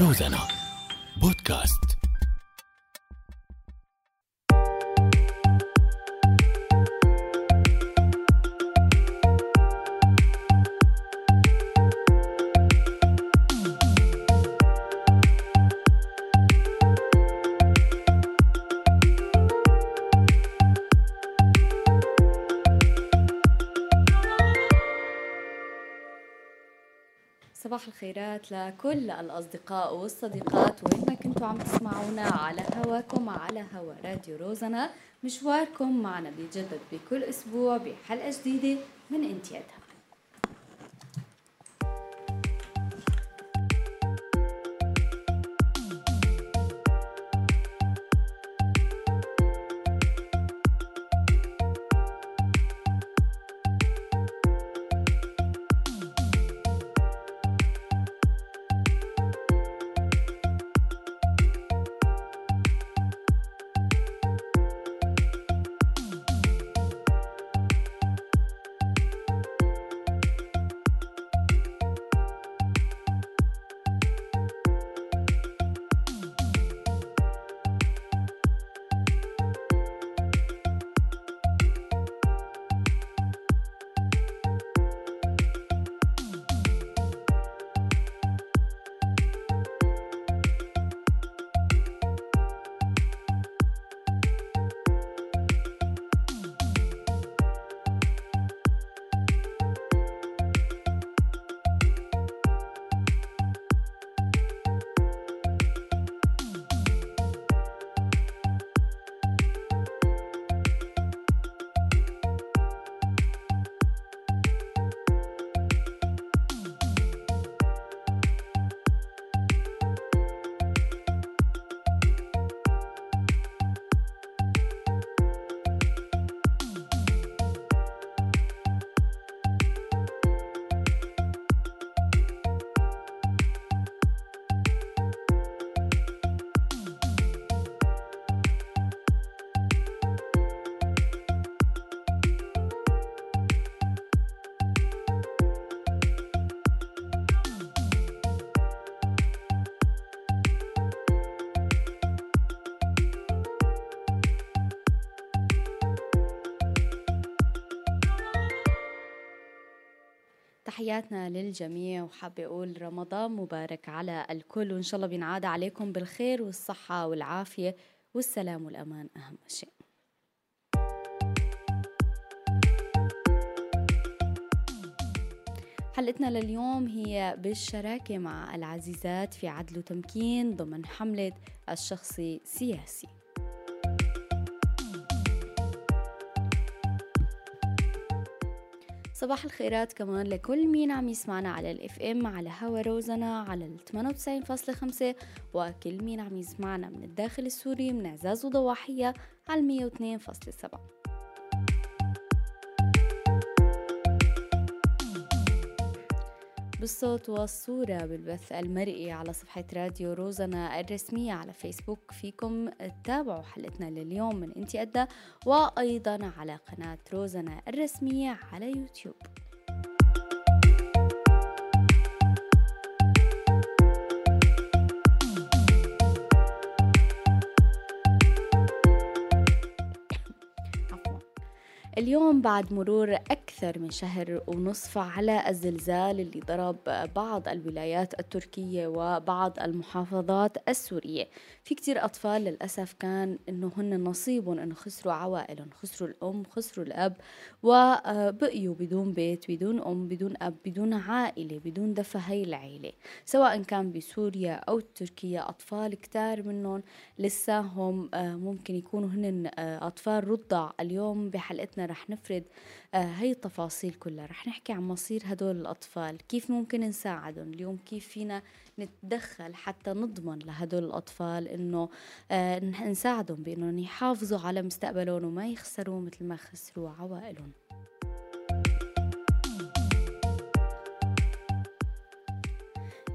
روزانا بودكاست الخيرات لكل الأصدقاء والصديقات. وين ما كنتوا عم تسمعونا على هواكم على هوا راديو روزنا مشواركم معنا بيجدد بكل أسبوع بحلقة جديدة من إنتيادها. تحياتنا للجميع وحابة أقول رمضان مبارك على الكل وإن شاء الله بينعاد عليكم بالخير والصحة والعافية والسلام والأمان أهم شيء. حلقتنا لليوم هي بالشراكة مع العزيزات في عدل وتمكين ضمن حملة الشخصي سياسي صباح الخيرات كمان لكل مين عم يسمعنا على ال FM على هوا روزنا على ال 98.5 وكل مين عم يسمعنا من الداخل السوري من إعزاز وضواحية على 102.7 بالصوت والصورة بالبث المرئي على صفحة راديو روزنا الرسمية على فيسبوك. فيكم تتابعوا حلقتنا لليوم من انتي أدى وأيضا على قناة روزنا الرسمية على يوتيوب. اليوم بعد مرور أكثر من شهر ونصف على الزلزال اللي ضرب بعض الولايات التركية وبعض المحافظات السورية. في كتير أطفال للأسف كان إنه هن نصيبهم إنه خسروا عوائلهم خسروا الأم خسروا الأب وبقيوا بدون بيت بدون أم بدون أب بدون عائلة بدون دفى هاي العيلة. سواء كان بسوريا أو تركيا أطفال كتار منهم لساهم ممكن يكونوا هن أطفال رضع اليوم بحلقتنا رح نفرد هاي التفاصيل كلها. رح نحكي عن مصير هدول الأطفال. كيف ممكن نساعدهم؟ اليوم كيف فينا نتدخل حتى نضمن لهدول الأطفال إنه آه نساعدهم بإنهم يحافظوا على مستقبلهم وما يخسروا مثل ما خسروا عوائلهم.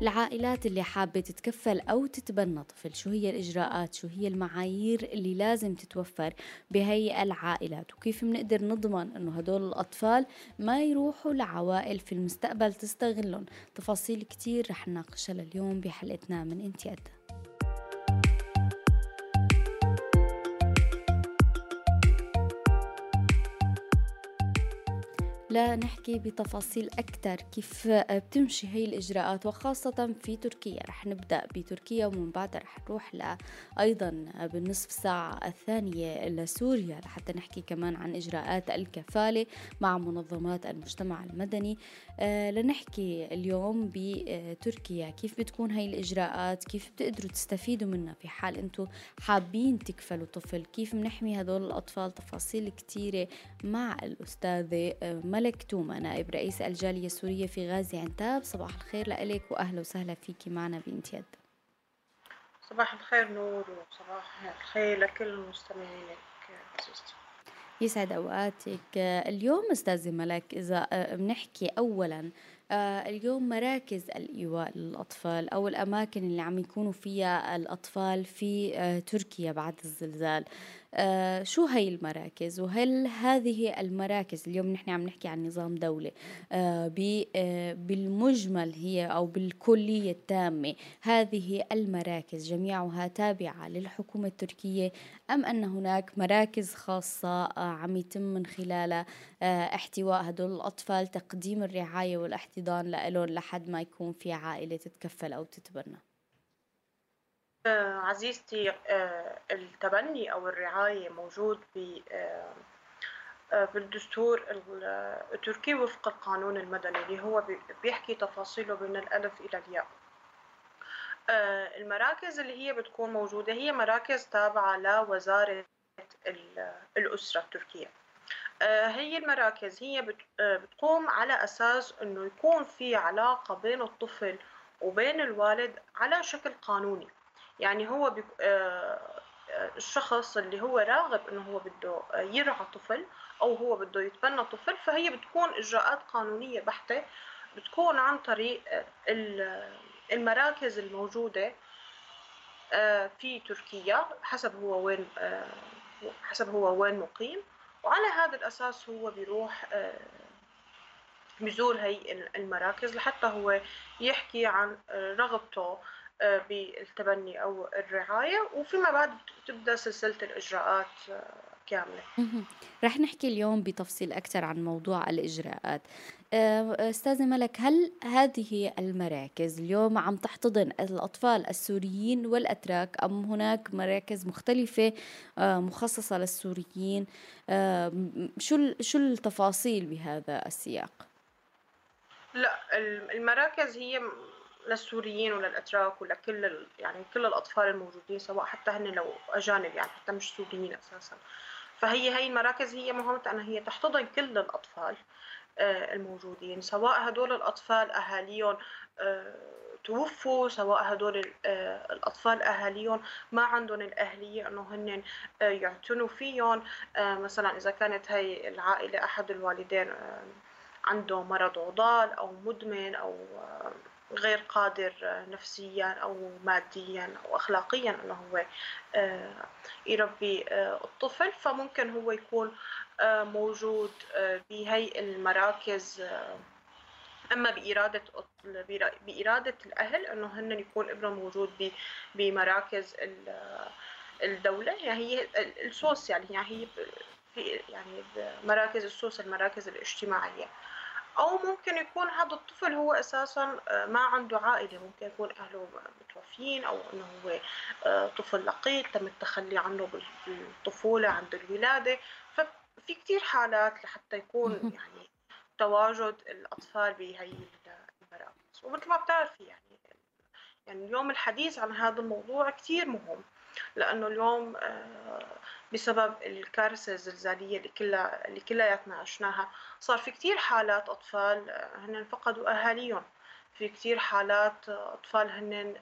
العائلات اللي حابة تتكفل أو تتبنى طفل شو هي الإجراءات؟ شو هي المعايير اللي لازم تتوفر بهي العائلات؟ وكيف بنقدر نضمن أنه هدول الأطفال ما يروحوا لعوائل في المستقبل تستغلهم؟ تفاصيل كتير رح نناقشها لليوم بحلقتنا من إنتي لنحكي بتفاصيل أكثر كيف بتمشي هي الإجراءات وخاصة في تركيا. رح نبدأ بتركيا ومن بعد رح نروح أيضا بالنصف ساعة الثانية لسوريا لحتى نحكي كمان عن إجراءات الكفالة مع منظمات المجتمع المدني. آه، لنحكي اليوم بتركيا. كيف بتكون هاي الإجراءات؟ كيف بتقدروا تستفيدوا منها في حال أنتم حابين تكفلوا طفل؟ كيف بنحمي هدول الأطفال تفاصيل كتيرة مع الأستاذة آه، ملك توما نائب رئيس الجالية السورية في غازي عنتاب. صباح الخير لك وأهلا وسهلا فيكي معنا بنت يد. صباح الخير نور وصباح الخير لكل مستمعينك يسعد أوقاتك. اليوم أستاذة ملك إذا آه، بنحكي أولا آه، اليوم مراكز الإيواء للأطفال أو الأماكن اللي عم يكونوا فيها الأطفال في آه، تركيا بعد الزلزال. شو هي المراكز؟ وهل هذه المراكز اليوم نحن عم نحكي عن نظام دولة بالمجمل هي أو بالكلية التامة هذه المراكز جميعها تابعة للحكومة التركية أم أن هناك مراكز خاصة عم يتم من خلالها آه احتواء هدول الأطفال تقديم الرعاية والاحتضان لهم لحد ما يكون في عائلة تتكفل أو تتبنى. آه، عزيزتي آه، التبني أو الرعاية موجود ب آه، بالدستور التركي وفق القانون المدني اللي هو بيحكي تفاصيله من الألف إلى الياء. المراكز اللي هي بتكون موجودة هي مراكز تابعة لوزارة الأسرة التركية هي المراكز هي بتقوم على أساس أنه يكون في علاقة بين الطفل وبين الوالد على شكل قانوني يعني هو. آه، آه، الشخص اللي هو راغب إنه هو بده يرعى طفل أو هو بده يتبنى طفل فهي بتكون إجراءات قانونية بحتة بتكون عن طريق المراكز الموجودة آه، في تركيا حسب هو وين حسب هو وين مقيم. وعلى هذا الأساس هو بيروح بيزور هي المراكز لحتى هو يحكي عن رغبته بالتبني أو الرعاية. وفيما بعد تبدأ سلسلة الإجراءات آه، كاملة. رح نحكي اليوم بتفصيل أكثر عن موضوع الإجراءات. آه، أستاذة ملك هل هذه المراكز؟ اليوم عم تحتضن الأطفال السوريين والأتراك أم هناك مراكز مختلفة آه، مخصصة للسوريين؟ شو شو التفاصيل بهذا السياق؟ لا المراكز هي للسوريين وللأتراك ولكل يعني كل الأطفال الموجودين سواء حتى هن لو أجانب يعني حتى مش سوريين أساسا. فهي هي المراكز هي مهمتها أنها هي تحتضن كل الأطفال آه، الموجودين سواء هدول الأطفال أهاليهم آه، توفوا سواء هدول آه، الأطفال أهاليهم ما عندهم الأهلية أنه هن يعتنوا فيهم. مثلا إذا كانت هاي العائلة أحد الوالدين عنده مرض عضال أو مدمن أو غير قادر نفسيا أو ماديا أو أخلاقيا أنه هو آه، يربي آه، الطفل. فممكن هو يكون آه، موجود بهي المراكز أما بإرادة بإرادة الأهل إنه هن يكون ابنهم موجود بمراكز الدولة. يعني هي السوسيال يعني هي في يعني مراكز السوس المراكز الاجتماعية. أو ممكن يكون هذا الطفل هو أساسا آه، ما عنده عائلة. ممكن يكون أهله متوفيين أو أنه هو آه، طفل لقيط تم التخلي عنه بالطفولة عند الولادة. ففي كتير حالات لحتى يكون يعني تواجد الأطفال بهي المراكز ومثل ما بتعرفي يعني يعني اليوم الحديث عن هذا الموضوع كتير مهم. لأنه اليوم آه، بسبب الكارثة الزلزالية اللي كلها اللي كلياتنا عشناها صار في كتير حالات أطفال آه، هن فقدوا أهاليهم. في كتير حالات أطفال هن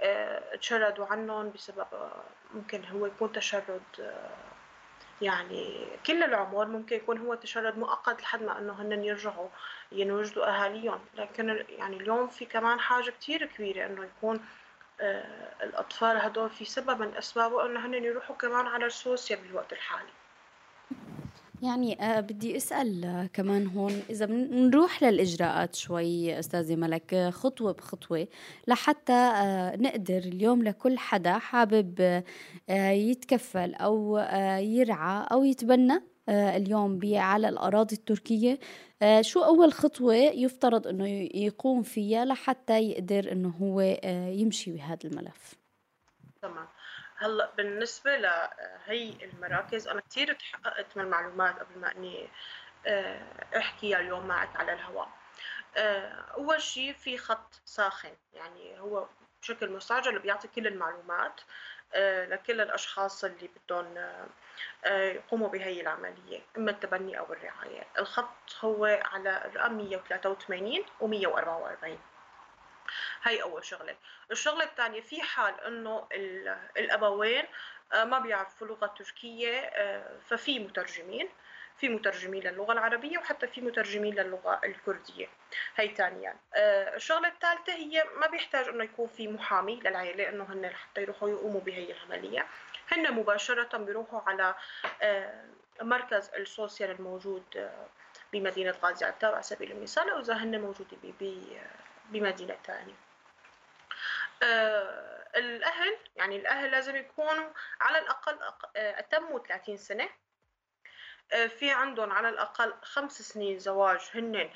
آه، تشردوا عنهم بسبب ممكن هو يكون تشرد يعني كل العمر ممكن يكون هو تشرد مؤقت لحد ما إنه هن يرجعوا ينوجدوا أهاليهم. لكن يعني اليوم في كمان حاجة كتير كبيرة إنه يكون آه الأطفال هدول في سبب من أسبابه إنه هن يروحوا كمان على السوسيال بالوقت الحالي. يعني آه بدي أسأل آه كمان هون إذا بنروح للإجراءات شوي أستاذة ملك خطوة بخطوة لحتى نقدر اليوم لكل حدا حابب يتكفل أو يرعى أو يتبنى؟ اليوم على الأراضي التركية. آه شو أول خطوة يفترض أنه يقوم فيها لحتى يقدر أنه هو آه يمشي بهذا الملف؟ تمام. هلأ بالنسبة لهي المراكز أنا كثير تحققت من المعلومات قبل ما إني آه، أحكيها اليوم معك على الهواء. آه، أول شيء في خط ساخن يعني هو بشكل مستعجل بيعطي كل المعلومات. آه، لكل الأشخاص اللي بدهم يقوموا بهي العملية إما التبني أو الرعاية. الخط هو على الرقم 183 و 144 هاي أول شغلة. الشغلة الثانية في حال إنه الأبوين آه، ما بيعرفوا لغة تركية آه، ففي مترجمين. في مترجمين للغة العربية وحتى في مترجمين للغة الكردية. هي ثانيا. آه، الشغلة الثالثة هي ما بيحتاج إنه يكون في محامي للعائلة إنه هن حتى يروحوا يقوموا بهي العملية. هن مباشرة بيروحوا على مركز السوسيال الموجود بمدينة غازي عتاب على سبيل المثال أو إذا هن موجودين بمدينة ثانية. آه، الأهل يعني الأهل لازم يكونوا على الأقل آه، أتموا 30 سنة. آه، في عندهم على الأقل خمس سنين زواج هن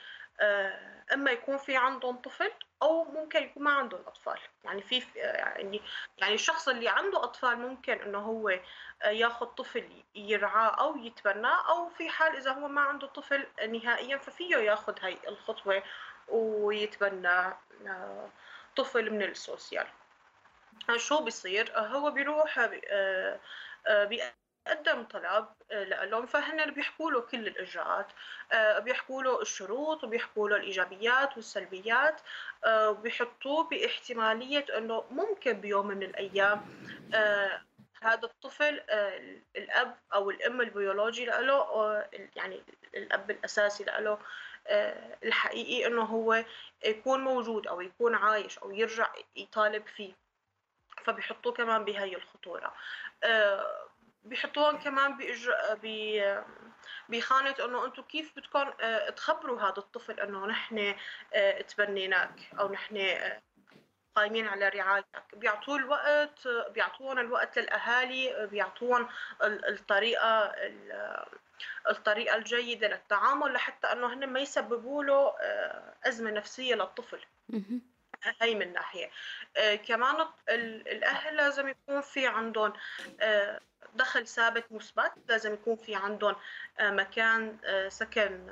إما يكون في عندهم طفل أو ممكن يكون ما عندهم أطفال. يعني في يعني يعني الشخص اللي عنده أطفال ممكن إنه هو ياخذ طفل يرعاه أو يتبناه أو في حال إذا هو ما عنده طفل نهائيا ففيه ياخذ هاي الخطوة ويتبنى طفل من ال social. شو بيصير؟ هو بيروح آه، آه، بيقدم طلب آه، لهم فهن بيحكوا له كل الإجراءات. بيحكوا له الشروط وبيحكوا له الإيجابيات والسلبيات وبيحطوه باحتمالية إنه ممكن بيوم من الأيام هذا الطفل الأب أو الأم البيولوجي له يعني الأب الأساسي له آه، الحقيقي إنه هو يكون موجود أو يكون عايش أو يرجع يطالب فيه. فبيحطوه كمان بهي الخطورة. آه، بيحطوهم كمان بإجر... بخانة إنه أنتم كيف بدكم آه، تخبروا هذا الطفل إنه نحن تبنيناك أو نحن قايمين على رعايتك. بيعطوه الوقت بيعطوهم الوقت للأهالي بيعطوهم الطريقة الطريقة الجيدة للتعامل لحتى أنه هن ما يسببوا له آه، أزمة نفسية للطفل. هي من ناحية. آه، كمان الأهل لازم يكون في عندهم آه، دخل ثابت مثبت لازم يكون في عندهم مكان سكن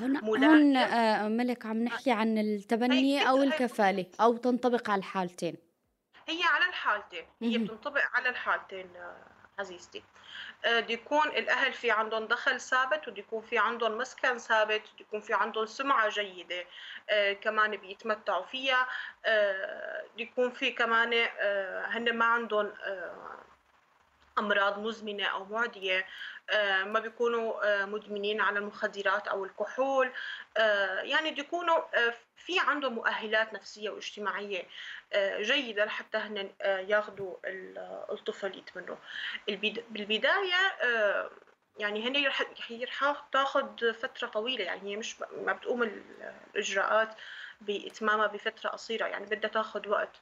هون هون ملك عم نحكي عن التبني أو الكفالة أو تنطبق على الحالتين. هي على الحالتين. هي بتنطبق على الحالتين عزيزتي. آه، دي يكون الأهل في عندهم دخل ثابت ودي يكون في عندهم مسكن ثابت ودي يكون في عندهم سمعة جيدة آه، كمان بيتمتعوا فيها. آه، دي يكون في كمان هن ما عندهم أمراض مزمنة أو معدية ما بيكونوا مدمنين على المخدرات أو الكحول يعني بيكونوا في عندهم مؤهلات نفسية واجتماعية جيدة لحتى هن آه، ياخذوا الطفل يتبنوا بالبداية آه، يعني هن رح تاخذ فترة طويلة يعني هي مش ما بتقوم الإجراءات بإتمامها بفترة قصيرة يعني بدها تاخذ وقت.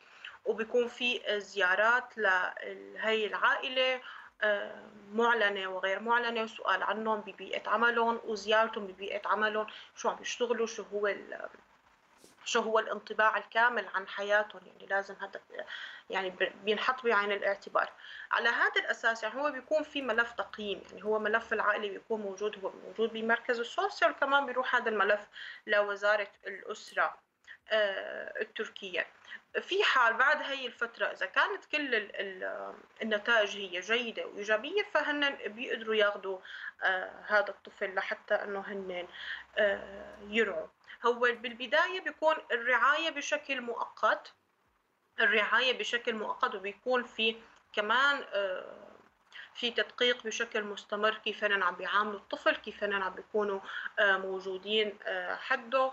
وبيكون في زيارات لهي العائلة آه، معلنة وغير معلنة وسؤال عنهم ببيئة عملهم وزيارتهم ببيئة عملهم شو عم يشتغلوا شو هو شو هو الانطباع الكامل عن حياتهم يعني لازم هذا يعني بينحط بعين الاعتبار. على هذا الأساس يعني هو بيكون في ملف تقييم يعني هو ملف العائلة بيكون موجود هو موجود بمركز السوسيال كمان بيروح هذا الملف لوزارة الأسرة. آه، التركية. في حال بعد هي الفترة إذا كانت كل النتائج هي جيدة وإيجابية فهن بيقدروا ياخذوا آه هذا الطفل لحتى إنه هن آه يرعوا. هو بالبداية بيكون الرعاية بشكل مؤقت الرعاية بشكل مؤقت وبيكون في كمان في تدقيق بشكل مستمر كيف هن عم بيعاملوا الطفل كيف هن عم بيكونوا آه، موجودين آه، حده.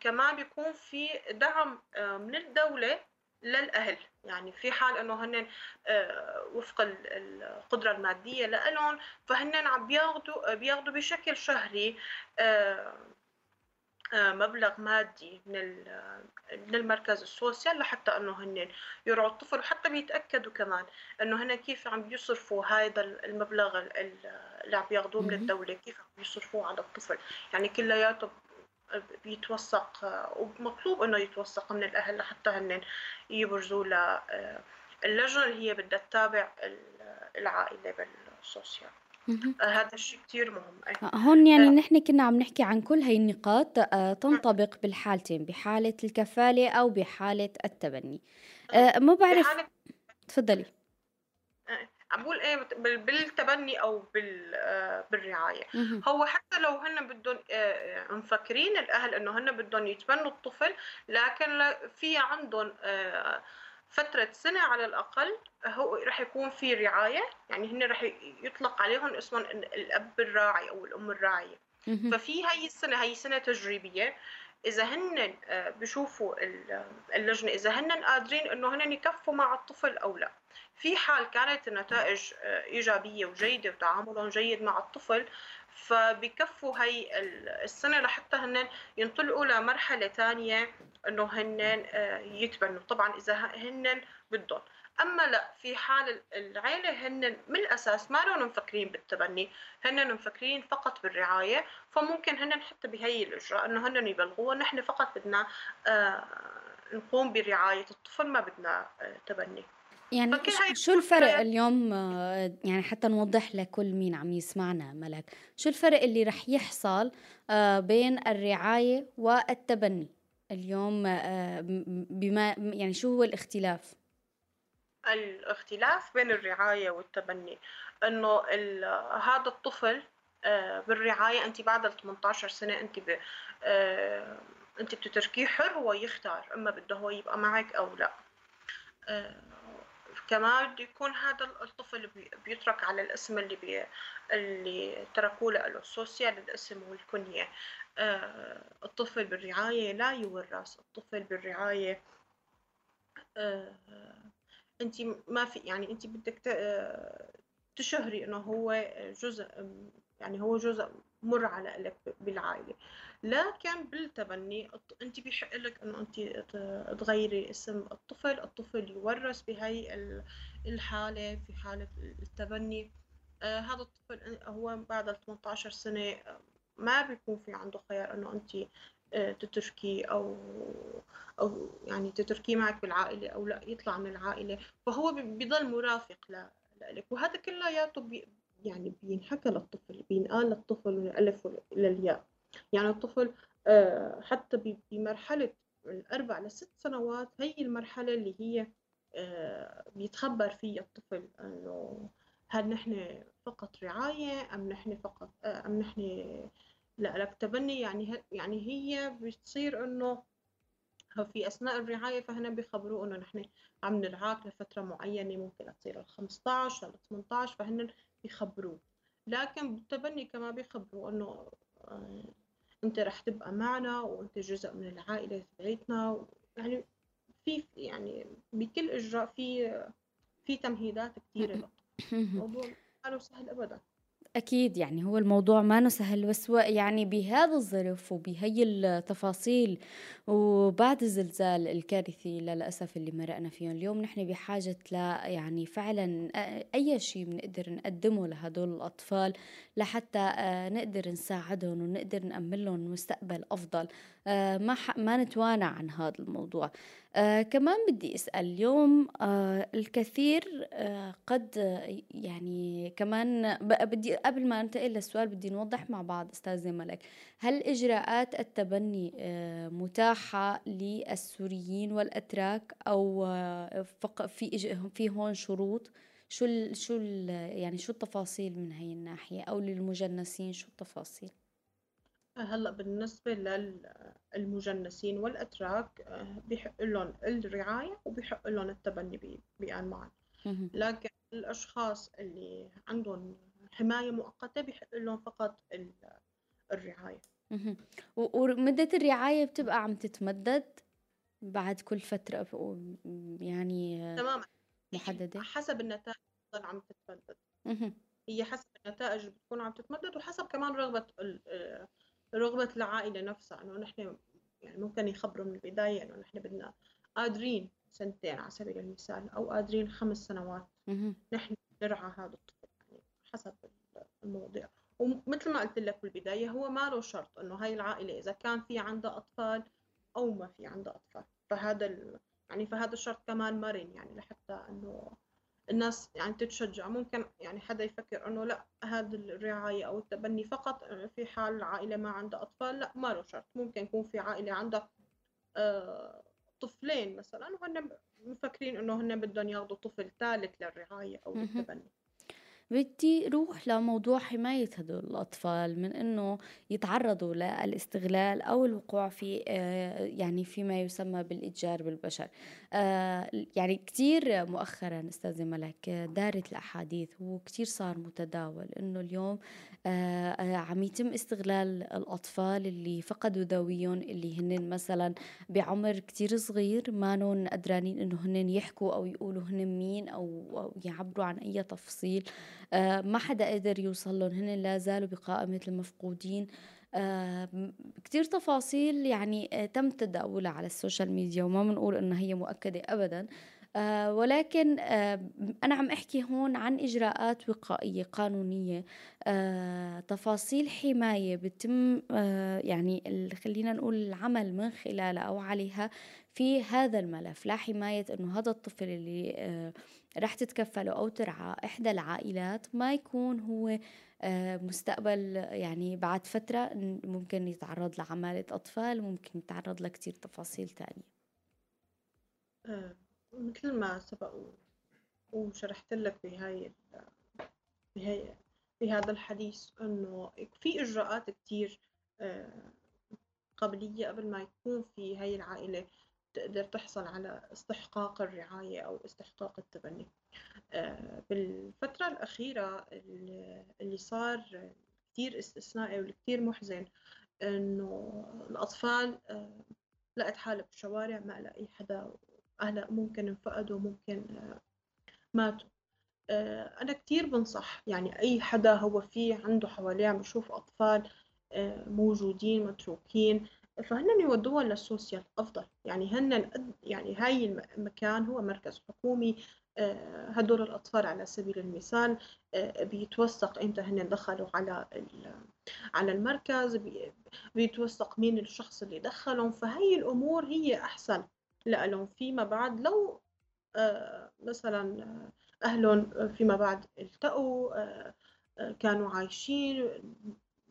كمان بيكون في دعم من الدولة للأهل. يعني في حال إنه هن وفق القدرة المادية لهم فهن عم بياخذوا بياخذوا بشكل شهري آه، مبلغ مادي من من المركز السوسيال لحتى أنه هن يرعوا الطفل وحتى بيتأكدوا كمان أنه هن كيف عم بيصرفوا هذا المبلغ اللي عم بياخذوه من الدولة كيف عم بيصرفوه على الطفل. يعني كلياته بيتوثق ومطلوب إنه يتوثق من الأهل لحتى هن يبرزوا ل اللجنة اللي هي بدها تتابع العائلة بالسوسيال. آه، هذا الشيء كثير مهم. آه، هون يعني آه. نحن كنا عم نحكي عن كل هاي النقاط تنطبق بالحالتين بحالة الكفالة أو بحالة التبني. ما بعرف بحالة... تفضلي. عم بقول إيه بالتبني أو بالرعاية. هو حتى لو هن بدهم مفكرين الأهل إنه هن بدهم يتبنوا الطفل لكن في عندهم فترة سنة على الأقل هو رح يكون في رعاية يعني هن رح يطلق عليهم اسمهم الأب الراعي أو الأم الراعية. ففي هاي السنة هاي سنة تجريبية إذا هن آه، بشوفوا اللجنة إذا هن قادرين إنه هن يكفوا مع الطفل أو لا. في حال كانت النتائج آه، إيجابية وجيدة وتعاملهم جيد مع الطفل فبكفوا هي السنة لحتى هن ينطلقوا لمرحلة ثانية إنه هن آه، يتبنوا. طبعا إذا هن بدهم. أما لا في حال العيلة هن من الأساس ما لهم مفكرين بالتبني. هن مفكرين فقط بالرعاية. فممكن هن حتى بهي الأجراء إنه هن يبلغوها. نحن فقط بدنا آه، نقوم برعاية الطفل ما بدنا آه، تبني. يعني شو الفرق اليوم يعني حتى نوضح لكل مين عم يسمعنا ملك. شو الفرق اللي رح يحصل بين الرعاية والتبني اليوم آه، بما يعني شو هو الاختلاف؟ الاختلاف بين الرعاية والتبني. إنه هذا الطفل آه، بالرعاية انت بعد ال 18 سنة انت ب... آه، انت بتتركيه حر هو يختار إما بده هو يبقى معك أو لا. كمان بده يكون هذا الطفل بيترك على الاسم اللي بي اللي تركوه له السوسيال الاسم والكنية. آه، الطفل بالرعاية لا يورث الطفل بالرعاية آه، انت ما في يعني انت بدك تشهري إنه هو جزء يعني هو جزء مر على لك بالعائلة. لكن بالتبني. انت بيحق لك انه انت تغيري اسم الطفل الطفل يورث بهي الحالة في حالة التبني. آه هذا الطفل هو بعد ال 18 سنة ما بيكون في عنده خيار إنه انت آه، تتركيه أو أو يعني تتركيه معك بالعائلة أو لا يطلع من العائلة. فهو بيضل مرافق لك. وهذا كلياته يعني بينحكى للطفل بينقال للطفل من الالف للياء يعني الطفل آه، حتى بمرحلة الاربع لست سنوات هي المرحلة اللي هي آه، بيتخبر فيها الطفل إنه هل نحن فقط رعاية أم نحن فقط أم نحن لا لك تبني. يعني يعني هي بتصير إنه في أثناء الرعاية فهنا بيخبروه إنه نحن عم نرعاك لفترة معينة ممكن تصير ال 15 ل 18 فهن بيخبروه. لكن بالتبني كمان بيخبروا إنه أنت رح تبقى معنا وأنت جزء من العائلة تبعتنا يعني في يعني بكل إجراء في في تمهيدات كثيرة الموضوع ما سهل أبدا. أكيد يعني هو الموضوع ما سهل بس يعني بهذا الظرف وبهي التفاصيل وبعد الزلزال الكارثي للأسف اللي مرقنا فيه اليوم. نحن بحاجة ل يعني فعلا أي شيء بنقدر نقدمه لهدول الأطفال لحتى آه، نقدر نساعدهم ونقدر نأمن لهم مستقبل أفضل. ما ما نتوانى عن هذا الموضوع. آه كمان بدي أسأل اليوم آه الكثير آه قد يعني كمان بدي قبل ما انتقل للسؤال بدي نوضح مع بعض استاذه ملك هل إجراءات التبني آه متاحة للسوريين والأتراك أو آه فق في في هون شروط؟ شو ال شو ال يعني شو التفاصيل من هي الناحية؟ أو للمجنسين شو التفاصيل؟ هلأ بالنسبة للمجنسين والأتراك آه، بيحق لهم الرعاية وبيحق لهم التبني معا. لكن الأشخاص اللي عندهم حماية مؤقتة بيحق لهم فقط الرعاية. ومدة الرعاية بتبقى عم تتمدد بعد كل فترة يعني تماما. محددة؟ حسب النتائج بتضل عم تتمدد. هي حسب النتائج بتكون عم تتمدد وحسب كمان رغبة رغبة العائلة نفسها إنه نحن يعني ممكن يخبروا من البداية إنه نحن بدنا قادرين سنتين على سبيل المثال أو قادرين خمس سنوات نحن نرعى هذا الطفل يعني حسب المواضيع ومثل ما قلت لك بالبداية هو ما له شرط إنه هاي العائلة إذا كان في عندها أطفال أو ما في عندها أطفال. فهذا ال... يعني فهذا الشرط كمان مرن يعني لحتى إنه الناس يعني تتشجع. ممكن يعني حدا يفكر إنه لا هذا الرعاية أو التبني فقط في حال العائلة ما عندها أطفال لا ما له شرط. ممكن يكون في عائلة عندها آه طفلين مثلا وهن مفكرين إنه هن بدهم ياخذوا طفل ثالث للرعاية أو للتبني. بدي روح لموضوع حماية هدول الأطفال من إنه يتعرضوا للاستغلال أو الوقوع في آه، يعني فيما يسمى بالإتجار بالبشر. آه، يعني كتير مؤخرا أستاذة ملك دارت الأحاديث وكتير صار متداول إنه اليوم عم يتم استغلال الأطفال اللي فقدوا ذويهم اللي هن مثلا بعمر كتير صغير ما قدرانين إنه هن يحكوا أو يقولوا هن مين أو يعبروا عن أي تفصيل. آه، ما حدا قدر يوصل لهم هن لا زالوا بقائمة المفقودين. آه، كتير تفاصيل يعني آه، تم تداولها على السوشيال ميديا وما بنقول إنها هي مؤكدة ابدا. آه ولكن آه أنا عم أحكي هون عن إجراءات وقائية قانونية آه تفاصيل حماية بتم آه يعني خلينا نقول العمل من خلالها أو عليها في هذا الملف. لا حماية أنه هذا الطفل اللي آه رح تتكفله أو ترعى إحدى العائلات ما يكون هو آه مستقبل يعني بعد فترة ممكن يتعرض لعمالة أطفال ممكن يتعرض لكتير تفاصيل تانية. آه، مثل ما سبق وشرحت لك بهاي بهاي بهذا الحديث إنه في إجراءات كتير آه، قبلية قبل ما يكون في هاي العائلة تقدر تحصل على استحقاق الرعاية أو استحقاق التبني. آه، بالفترة الأخيرة اللي صار كتير استثنائي والكتير محزن إنه الأطفال آه، لقت حالها بالشوارع ما لقي حدا أهلا ممكن انفقدوا ممكن آه، ماتوا. أنا كتير بنصح يعني أي حدا هو في عنده حواليه عم بشوف أطفال موجودين متروكين فهن يودوها للسوسيال أفضل. يعني هن يعني هاي المكان هو مركز حكومي آه، هدول الأطفال على سبيل المثال آه، بيتوثق إمتى هن دخلوا على على المركز بيتوثق مين الشخص اللي دخلهم فهي الأمور هي أحسن. لهم فيما بعد لو آه، مثلا أهلهم فيما بعد التقوا كانوا عايشين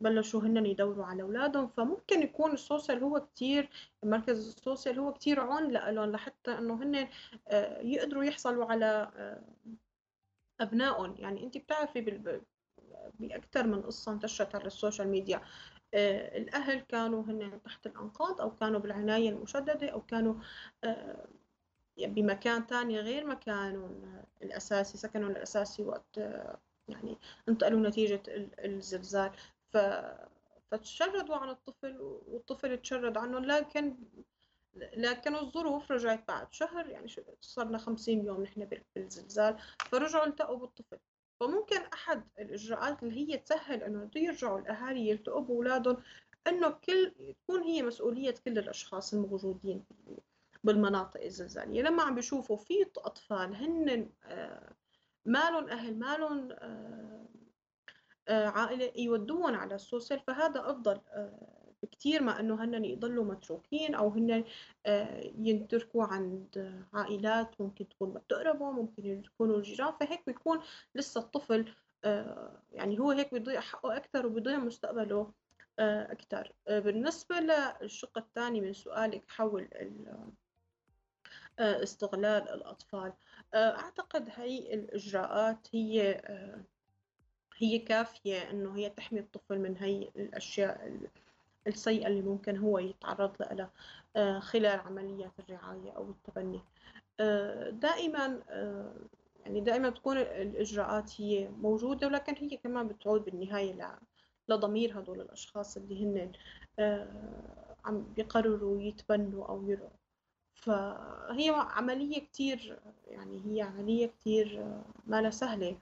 بلشوا هن يدوروا على أولادهم فممكن يكون ال social هو كتير مركز ال social هو كتير عون لهم لحتى إنه هن آه، يقدروا يحصلوا على آه، أبنائهم. يعني أنت بتعرفي بأكثر من قصة انتشرت على ال social media. آه، الأهل كانوا هن تحت الأنقاض أو كانوا بالعناية المشددة أو كانوا بمكان تاني غير مكانهم. الأساسي سكنهم الأساسي وقت يعني انتقلوا نتيجة الزلزال. ف... فتشردوا عن الطفل والطفل تشرد عنهم. لكن لكن الظروف رجعت بعد شهر يعني صرنا خمسين يوم نحن بالزلزال فرجعوا التقوا بالطفل. فممكن أحد الإجراءات اللي هي تسهل إنه يرجعوا الأهالي يلتقوا بأولادهم إنه كل تكون هي مسؤولية كل الأشخاص الموجودين بالمناطق الزلزالية. لما عم بيشوفوا في أطفال هن آه، مالهم أهل مالهم آه، آه، عائلة يودوهم على السوسيال فهذا أفضل بكتير ما أنه هن يضلوا متروكين أو هن آه، ينتركوا عند عائلات ممكن تكون ما بتقربوا ممكن يكونوا الجيران فهيك بيكون لسه الطفل يعني هو هيك بيضيع حقه أكثر وبيضيع مستقبله أكثر بالنسبة للشق الثاني من سؤالك حول استغلال الأطفال أعتقد هي الإجراءات هي هي كافية إنه هي تحمي الطفل من هي الأشياء السيئة اللي ممكن هو يتعرض لها آه، خلال عمليات الرعاية أو التبني. آه، دائما آه، يعني دائما تكون الإجراءات هي موجودة ولكن هي كمان بتعود بالنهاية لضمير هدول الأشخاص اللي هن عم بيقرروا يتبنوا أو يروا فهي عملية كتير يعني هي عملية كتير ما سهلة.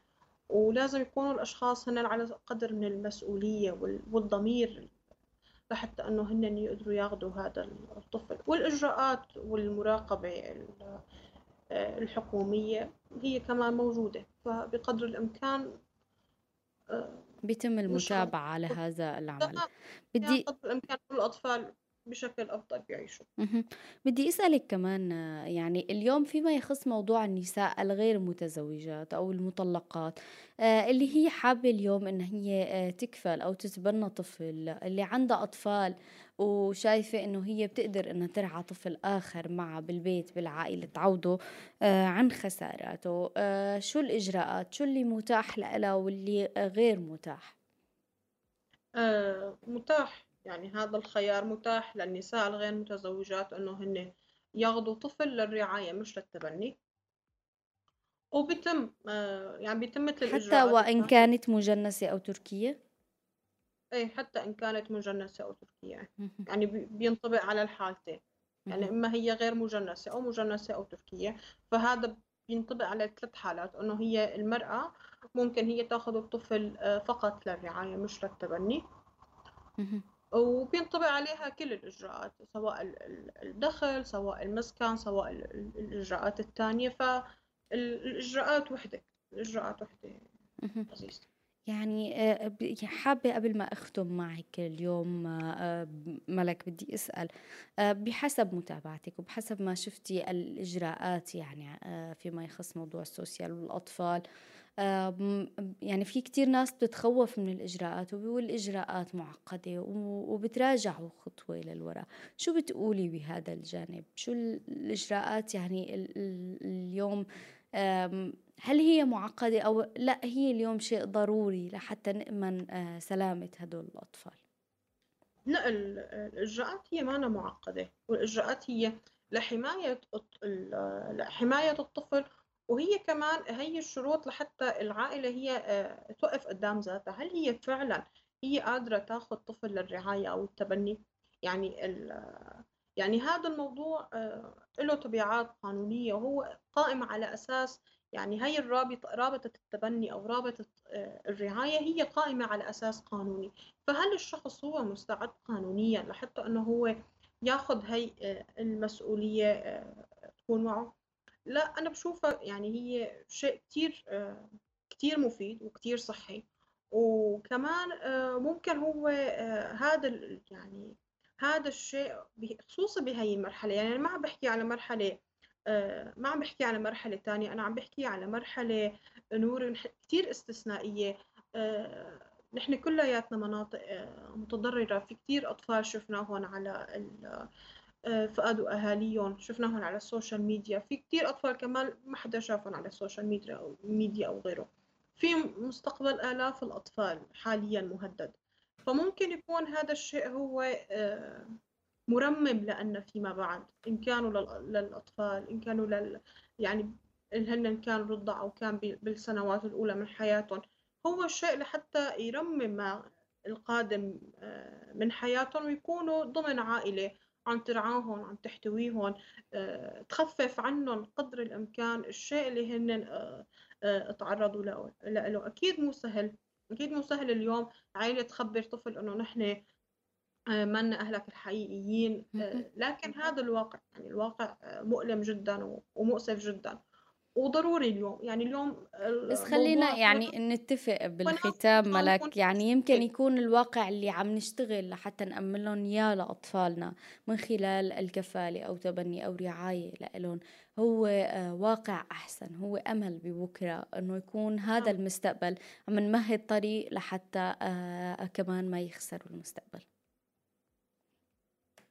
ولازم يكونوا الأشخاص هن على قدر من المسؤولية والضمير لحتى أنه هن يقدروا ياخذوا هذا الطفل. والإجراءات والمراقبة آه، الحكومية هي كمان موجودة. فبقدر الإمكان بيتم المتابعة على هذا العمل بدي قدر الإمكان كل الأطفال بشكل أفضل بيعيشوا بدي أسألك كمان يعني اليوم فيما يخص موضوع النساء الغير متزوجات أو المطلقات آه، اللي هي حابة اليوم إن هي آه، تكفل أو تتبنى طفل اللي عندها أطفال وشايفة إنه هي بتقدر إنها ترعى طفل آخر معها بالبيت بالعائلة تعوضه آه، عن خساراته. شو الإجراءات؟ شو اللي متاح لها واللي غير متاح؟ متاح يعني هذا الخيار متاح للنساء الغير متزوجات إنه هن ياخذوا طفل للرعاية مش للتبني. وبيتم آه، يعني بيتم مثل حتى وإن كانت مجنسة أو تركية؟ إيه حتى إن كانت مجنسة أو تركية. يعني بينطبق على الحالتين. يعني إما هي غير مجنسة أو مجنسة أو تركية فهذا بينطبق على ثلاث حالات. إنه هي المرأة ممكن هي تاخذ الطفل آه، فقط للرعاية مش للتبني. وبينطبق عليها كل الإجراءات سواء الدخل سواء المسكن سواء الإجراءات الثانية. فالإجراءات وحدة الإجراءات وحدة عزيزتي يعني آه، حابة قبل ما أختم معك اليوم آه، ملك بدي أسأل آه، بحسب متابعتك وبحسب ما شفتي الإجراءات يعني فيما يخص موضوع السوشيال والأطفال يعني في كتير ناس بتتخوف من الإجراءات وبيقول الإجراءات معقدة وبتراجعوا خطوة للوراء شو بتقولي بهذا الجانب؟ شو الإجراءات يعني اليوم هل هي معقدة أو لا هي اليوم شيء ضروري لحتى نأمن آه، سلامة هدول الأطفال؟ لا الإجراءات هي ما معقدة والإجراءات هي لحماية لحماية الطفل وهي كمان هي الشروط لحتى العائلة هي آه، توقف قدام ذاتها. هل هي فعلا هي قادرة تاخذ طفل للرعاية أو التبني؟ يعني يعني هذا الموضوع آه، له تبعات قانونية وهو قائم على أساس يعني هي الرابطة رابطة التبني أو رابطة آه، الرعاية هي قائمة على أساس قانوني. فهل الشخص هو مستعد قانونيا لحتى أنه هو ياخذ هي المسؤولية تكون معه؟ لا أنا بشوفها يعني هي شيء كتير آه، كتير مفيد وكتير صحي. وكمان آه، ممكن هو آه، هذا يعني هذا الشيء خصوصا بهي المرحلة. يعني ما عم بحكي على مرحلة ما عم بحكي على مرحلة تانية. أنا عم بحكي على مرحلة نور كتير استثنائية. نحن كلياتنا مناطق متضررة. في كتير أطفال شفناهم على فقدوا أهاليهم. شفناهم على ال social media. في كتير أطفال كمان ما حدا شافهم على ال social media أو ميديا أو غيره. في مستقبل آلاف الأطفال حاليا مهدد. فممكن يكون هذا الشيء هو آه، مرمم لأن فيما بعد. إن كانوا للأطفال إن كانوا لل يعني هن كانوا رضع أو كان بالسنوات الأولى من حياتهم. هو الشيء لحتى يرمم القادم آه، من حياتهم ويكونوا ضمن عائلة. عم ترعاهم عم تحتويهم آه، تخفف عنهم قدر الإمكان الشيء اللي هن آه، آه، تعرضوا له له. أكيد مو سهل. أكيد مو سهل اليوم عائلة تخبر طفل إنه نحن من أهلك الحقيقيين لكن هذا الواقع. يعني الواقع مؤلم جدا ومؤسف جدا. وضروري اليوم. يعني اليوم بس خلينا يعني نتفق بالختام ملك يعني يمكن يكون الواقع اللي عم نشتغل لحتى نأمن لهم إياه لأطفالنا من خلال الكفالة أو تبني أو رعاية لهم هو آه، واقع أحسن هو أمل ببكرة أنه يكون هذا نعم. المستقبل عم نمهد طريق لحتى آه، كمان ما يخسروا المستقبل.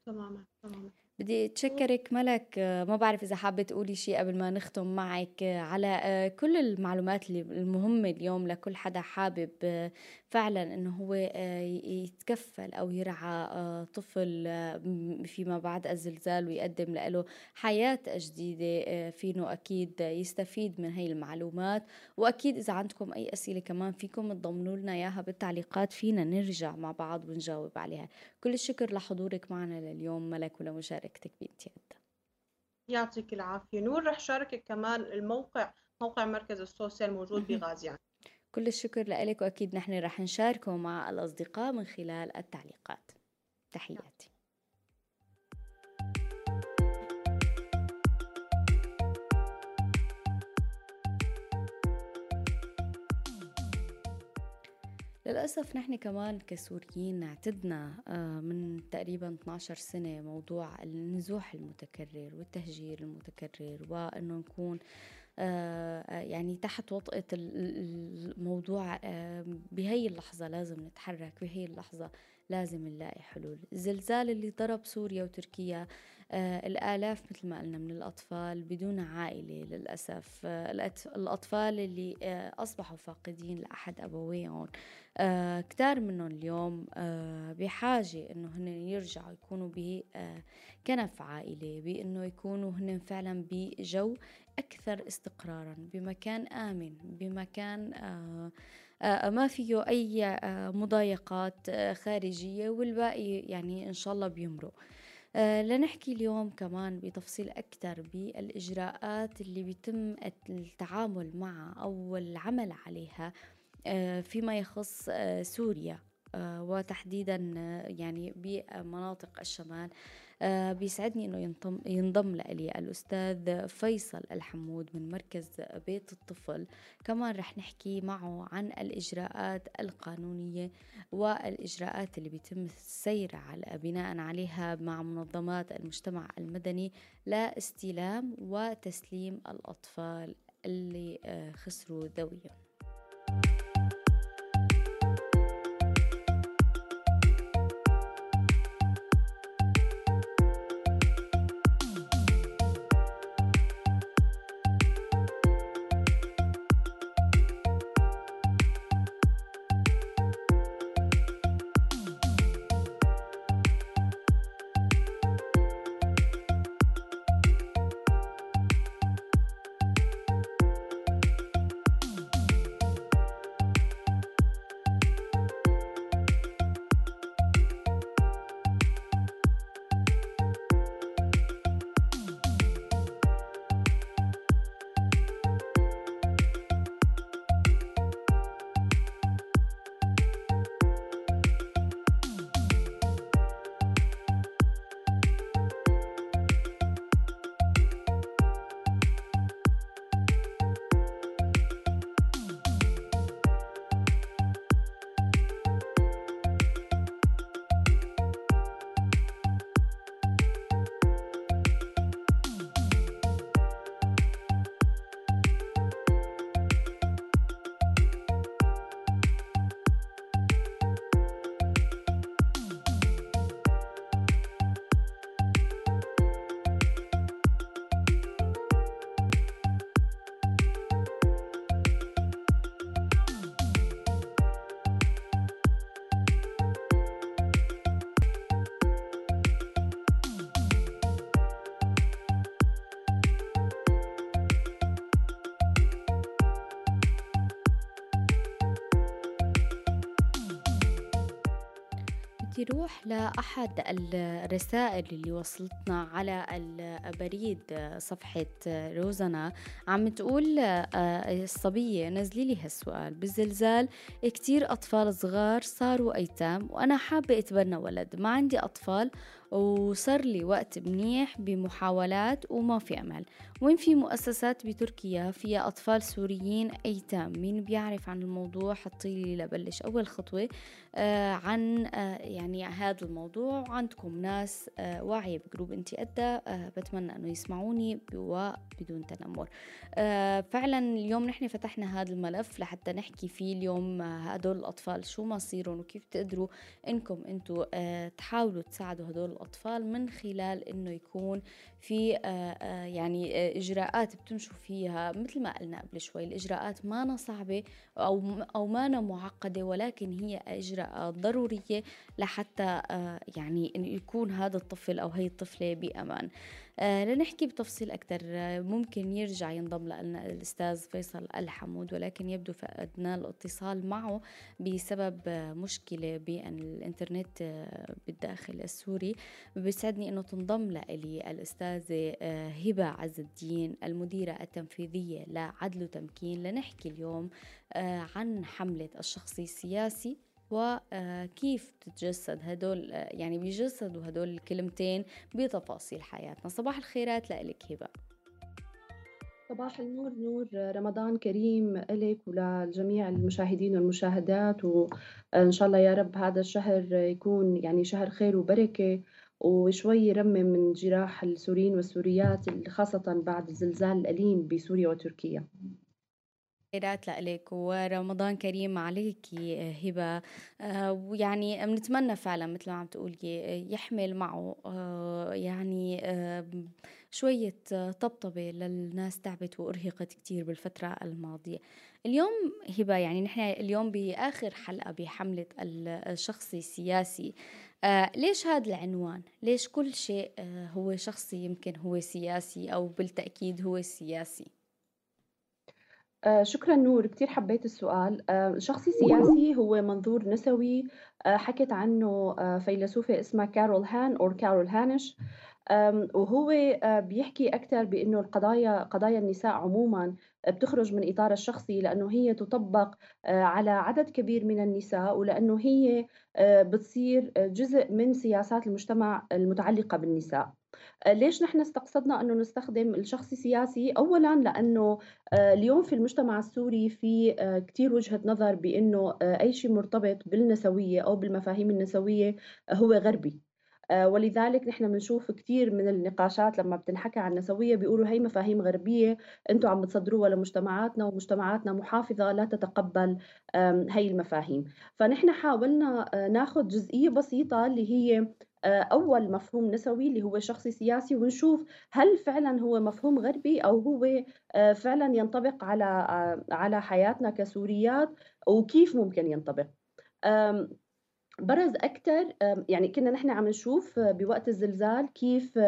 تماما تماما. بدي أتشكرك ملك ما بعرف إذا حابة تقولي شيء قبل ما نختم معك على كل المعلومات المهمة اليوم لكل حدا حابب فعلا إنه هو يتكفل أو يرعى طفل فيما بعد الزلزال ويقدم له حياة جديدة فينه أكيد يستفيد من هي المعلومات. وأكيد إذا عندكم أي أسئلة كمان فيكم تضمنوا لنا إياها بالتعليقات فينا نرجع مع بعض ونجاوب عليها. كل الشكر لحضورك معنا لليوم ملك ولمشاركتك بامتياد يعطيك العافية. نور رح شاركك كمان الموقع موقع مركز السوسيال موجود بغازي كل الشكر لك وأكيد نحن رح نشاركه مع الأصدقاء من خلال التعليقات. تحياتي. للأسف نحن كمان كسوريين اعتدنا آه، من تقريبا 12 سنة موضوع النزوح المتكرر والتهجير المتكرر وأنه نكون آه، يعني تحت وطأة الموضوع آه، بهي اللحظة لازم نتحرك بهي اللحظة لازم نلاقي حلول. الزلزال اللي ضرب سوريا وتركيا آه الآلاف مثل ما قلنا من الأطفال بدون عائلة للأسف. آه الأطفال اللي آه أصبحوا فاقدين لأحد أبويهم. آه كتار منهم اليوم آه بحاجة إنه هن يرجعوا يكونوا بكنف عائلة بإنه يكونوا هن فعلا بجو أكثر استقرارا بمكان آمن بمكان آه آه، ما فيه أي آه، مضايقات آه، خارجية والباقي يعني إن شاء الله بيمرق. لنحكي اليوم كمان بتفصيل أكثر بالإجراءات اللي بيتم التعامل معها أو العمل عليها فيما يخص سوريا. وتحديدا يعني بمناطق الشمال. آه، بيسعدني إنه ينضم, ينضم لي الأستاذ فيصل الحمود من مركز بيت الطفل. كمان رح نحكي معه عن الإجراءات القانونية والإجراءات اللي بيتم السير على بناء عليها مع منظمات المجتمع المدني لاستلام وتسليم الأطفال اللي آه، خسروا ذويهم بدي روح لأحد الرسائل اللي وصلتنا على البريد صفحة روزنا عم تقول آه، الصبية نزلي لي هالسؤال. بالزلزال كتير أطفال صغار صاروا أيتام وأنا حابة أتبنى ولد. ما عندي أطفال وصار لي وقت منيح بمحاولات وما في أمل. وين في مؤسسات بتركيا فيها أطفال سوريين أيتام. مين بيعرف عن الموضوع؟ حطيلي لبلش. أول خطوة آه عن آه يعني هذا الموضوع. وعندكم ناس آه واعية بجروب انتي أدى آه بتمنى أنه يسمعوني وبدون تنمر. آه فعلا اليوم نحن فتحنا هذا الملف لحتى نحكي فيه اليوم آه، هدول الأطفال شو مصيرهم وكيف تقدروا إنكم أنتوا آه تحاولوا تساعدوا هدول الأطفال من خلال أنه يكون في يعني إجراءات بتمشوا فيها. مثل ما قلنا قبل شوي الإجراءات ما صعبة أو أو ما معقدة ولكن هي إجراءات ضرورية لحتى يعني يكون هذا الطفل أو هي الطفلة بأمان. آه لنحكي بتفصيل أكثر آه ممكن يرجع ينضم لنا الأستاذ فيصل الحمود ولكن يبدو فقدنا الاتصال معه بسبب آه مشكلة بالإنترنت آه بالداخل السوري. بيسعدني أنه تنضم لي الأستاذة آه هبة عز الدين المديرة التنفيذية لعدل وتمكين. لنحكي اليوم آه عن حملة الشخصي السياسي وكيف بتتجسد هدول يعني بيجسدوا هدول الكلمتين بتفاصيل حياتنا. صباح الخيرات لك هبة. صباح النور نور رمضان كريم لك ولجميع المشاهدين والمشاهدات وإن شاء الله يا رب هذا الشهر يكون يعني شهر خير وبركة وشوي يرمم من جراح السوريين والسوريات خاصة بعد الزلزال الأليم بسوريا وتركيا. خيرات لك ورمضان كريم عليك هبة آه، ويعني بنتمنى فعلا مثل ما عم تقولي يحمل معه آه، يعني آه، شوية طبطبة للناس تعبت وأرهقت كتير بالفترة الماضية اليوم هبة يعني نحن اليوم بآخر حلقة بحملة الشخصي السياسي ليش هذا العنوان؟ ليش كل شيء هو شخصي يمكن هو سياسي أو بالتأكيد هو سياسي؟ آه، شكرا نور كتير حبيت السؤال. آه، شخصي سياسي هو منظور نسوي. آه، حكت عنه فيلسوفة اسمها كارول هان أو كارول هانش. وهو بيحكي أكثر بأنه القضايا قضايا النساء عموما بتخرج من إطار الشخصي لأنه هي تطبق على عدد كبير من النساء ولأنه هي بتصير جزء من سياسات المجتمع المتعلقة بالنساء. ليش نحن استقصدنا إنه نستخدم الشخص السياسي اولا لأنه آه، اليوم في المجتمع السوري في آه، كثير وجهة نظر بإنه أي شيء مرتبط بالنسوية أو بالمفاهيم النسوية هو غربي. ولذلك نحن بنشوف كثير من النقاشات لما بتنحكى عن النسويه بيقولوا هي مفاهيم غربية أنتم عم بتصدروها لمجتمعاتنا ومجتمعاتنا محافظة لا تتقبل هي المفاهيم. فنحن حاولنا ناخذ جزئية بسيطة اللي هي آه، أول مفهوم نسوي اللي هو شخصي سياسي ونشوف هل فعلا هو مفهوم غربي أو هو آه، فعلا ينطبق على آه، على حياتنا كسوريات وكيف ممكن ينطبق. برز أكثر يعني كنا نحن عم نشوف بوقت الزلزال كيف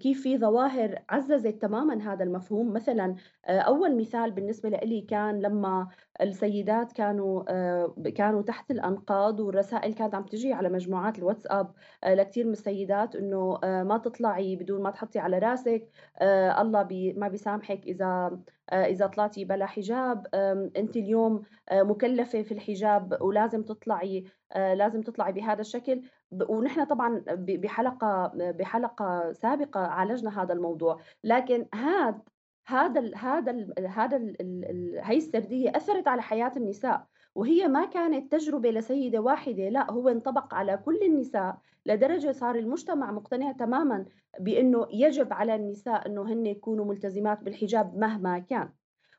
كيف في ظواهر عززت تماما هذا المفهوم؟ مثلا أول مثال بالنسبة لي كان لما السيدات كانوا كانوا تحت الأنقاض والرسائل كانت عم تجي على مجموعات الواتساب لكثير من السيدات إنه ما تطلعي بدون ما تحطي على راسك الله بي ما بيسامحك إذا إذا طلعتي بلا حجاب. انت اليوم مكلفة في الحجاب ولازم تطلعي لازم تطلعي بهذا الشكل. ونحن طبعا بحلقة بحلقة سابقة عالجنا هذا الموضوع لكن هذا هذا هذا هذا هي السردية أثرت على حياة النساء وهي ما كانت تجربة لسيدة واحدة لا هو انطبق على كل النساء لدرجة صار المجتمع مقتنع تماما بأنه يجب على النساء إنه هن يكونوا ملتزمات بالحجاب مهما كان.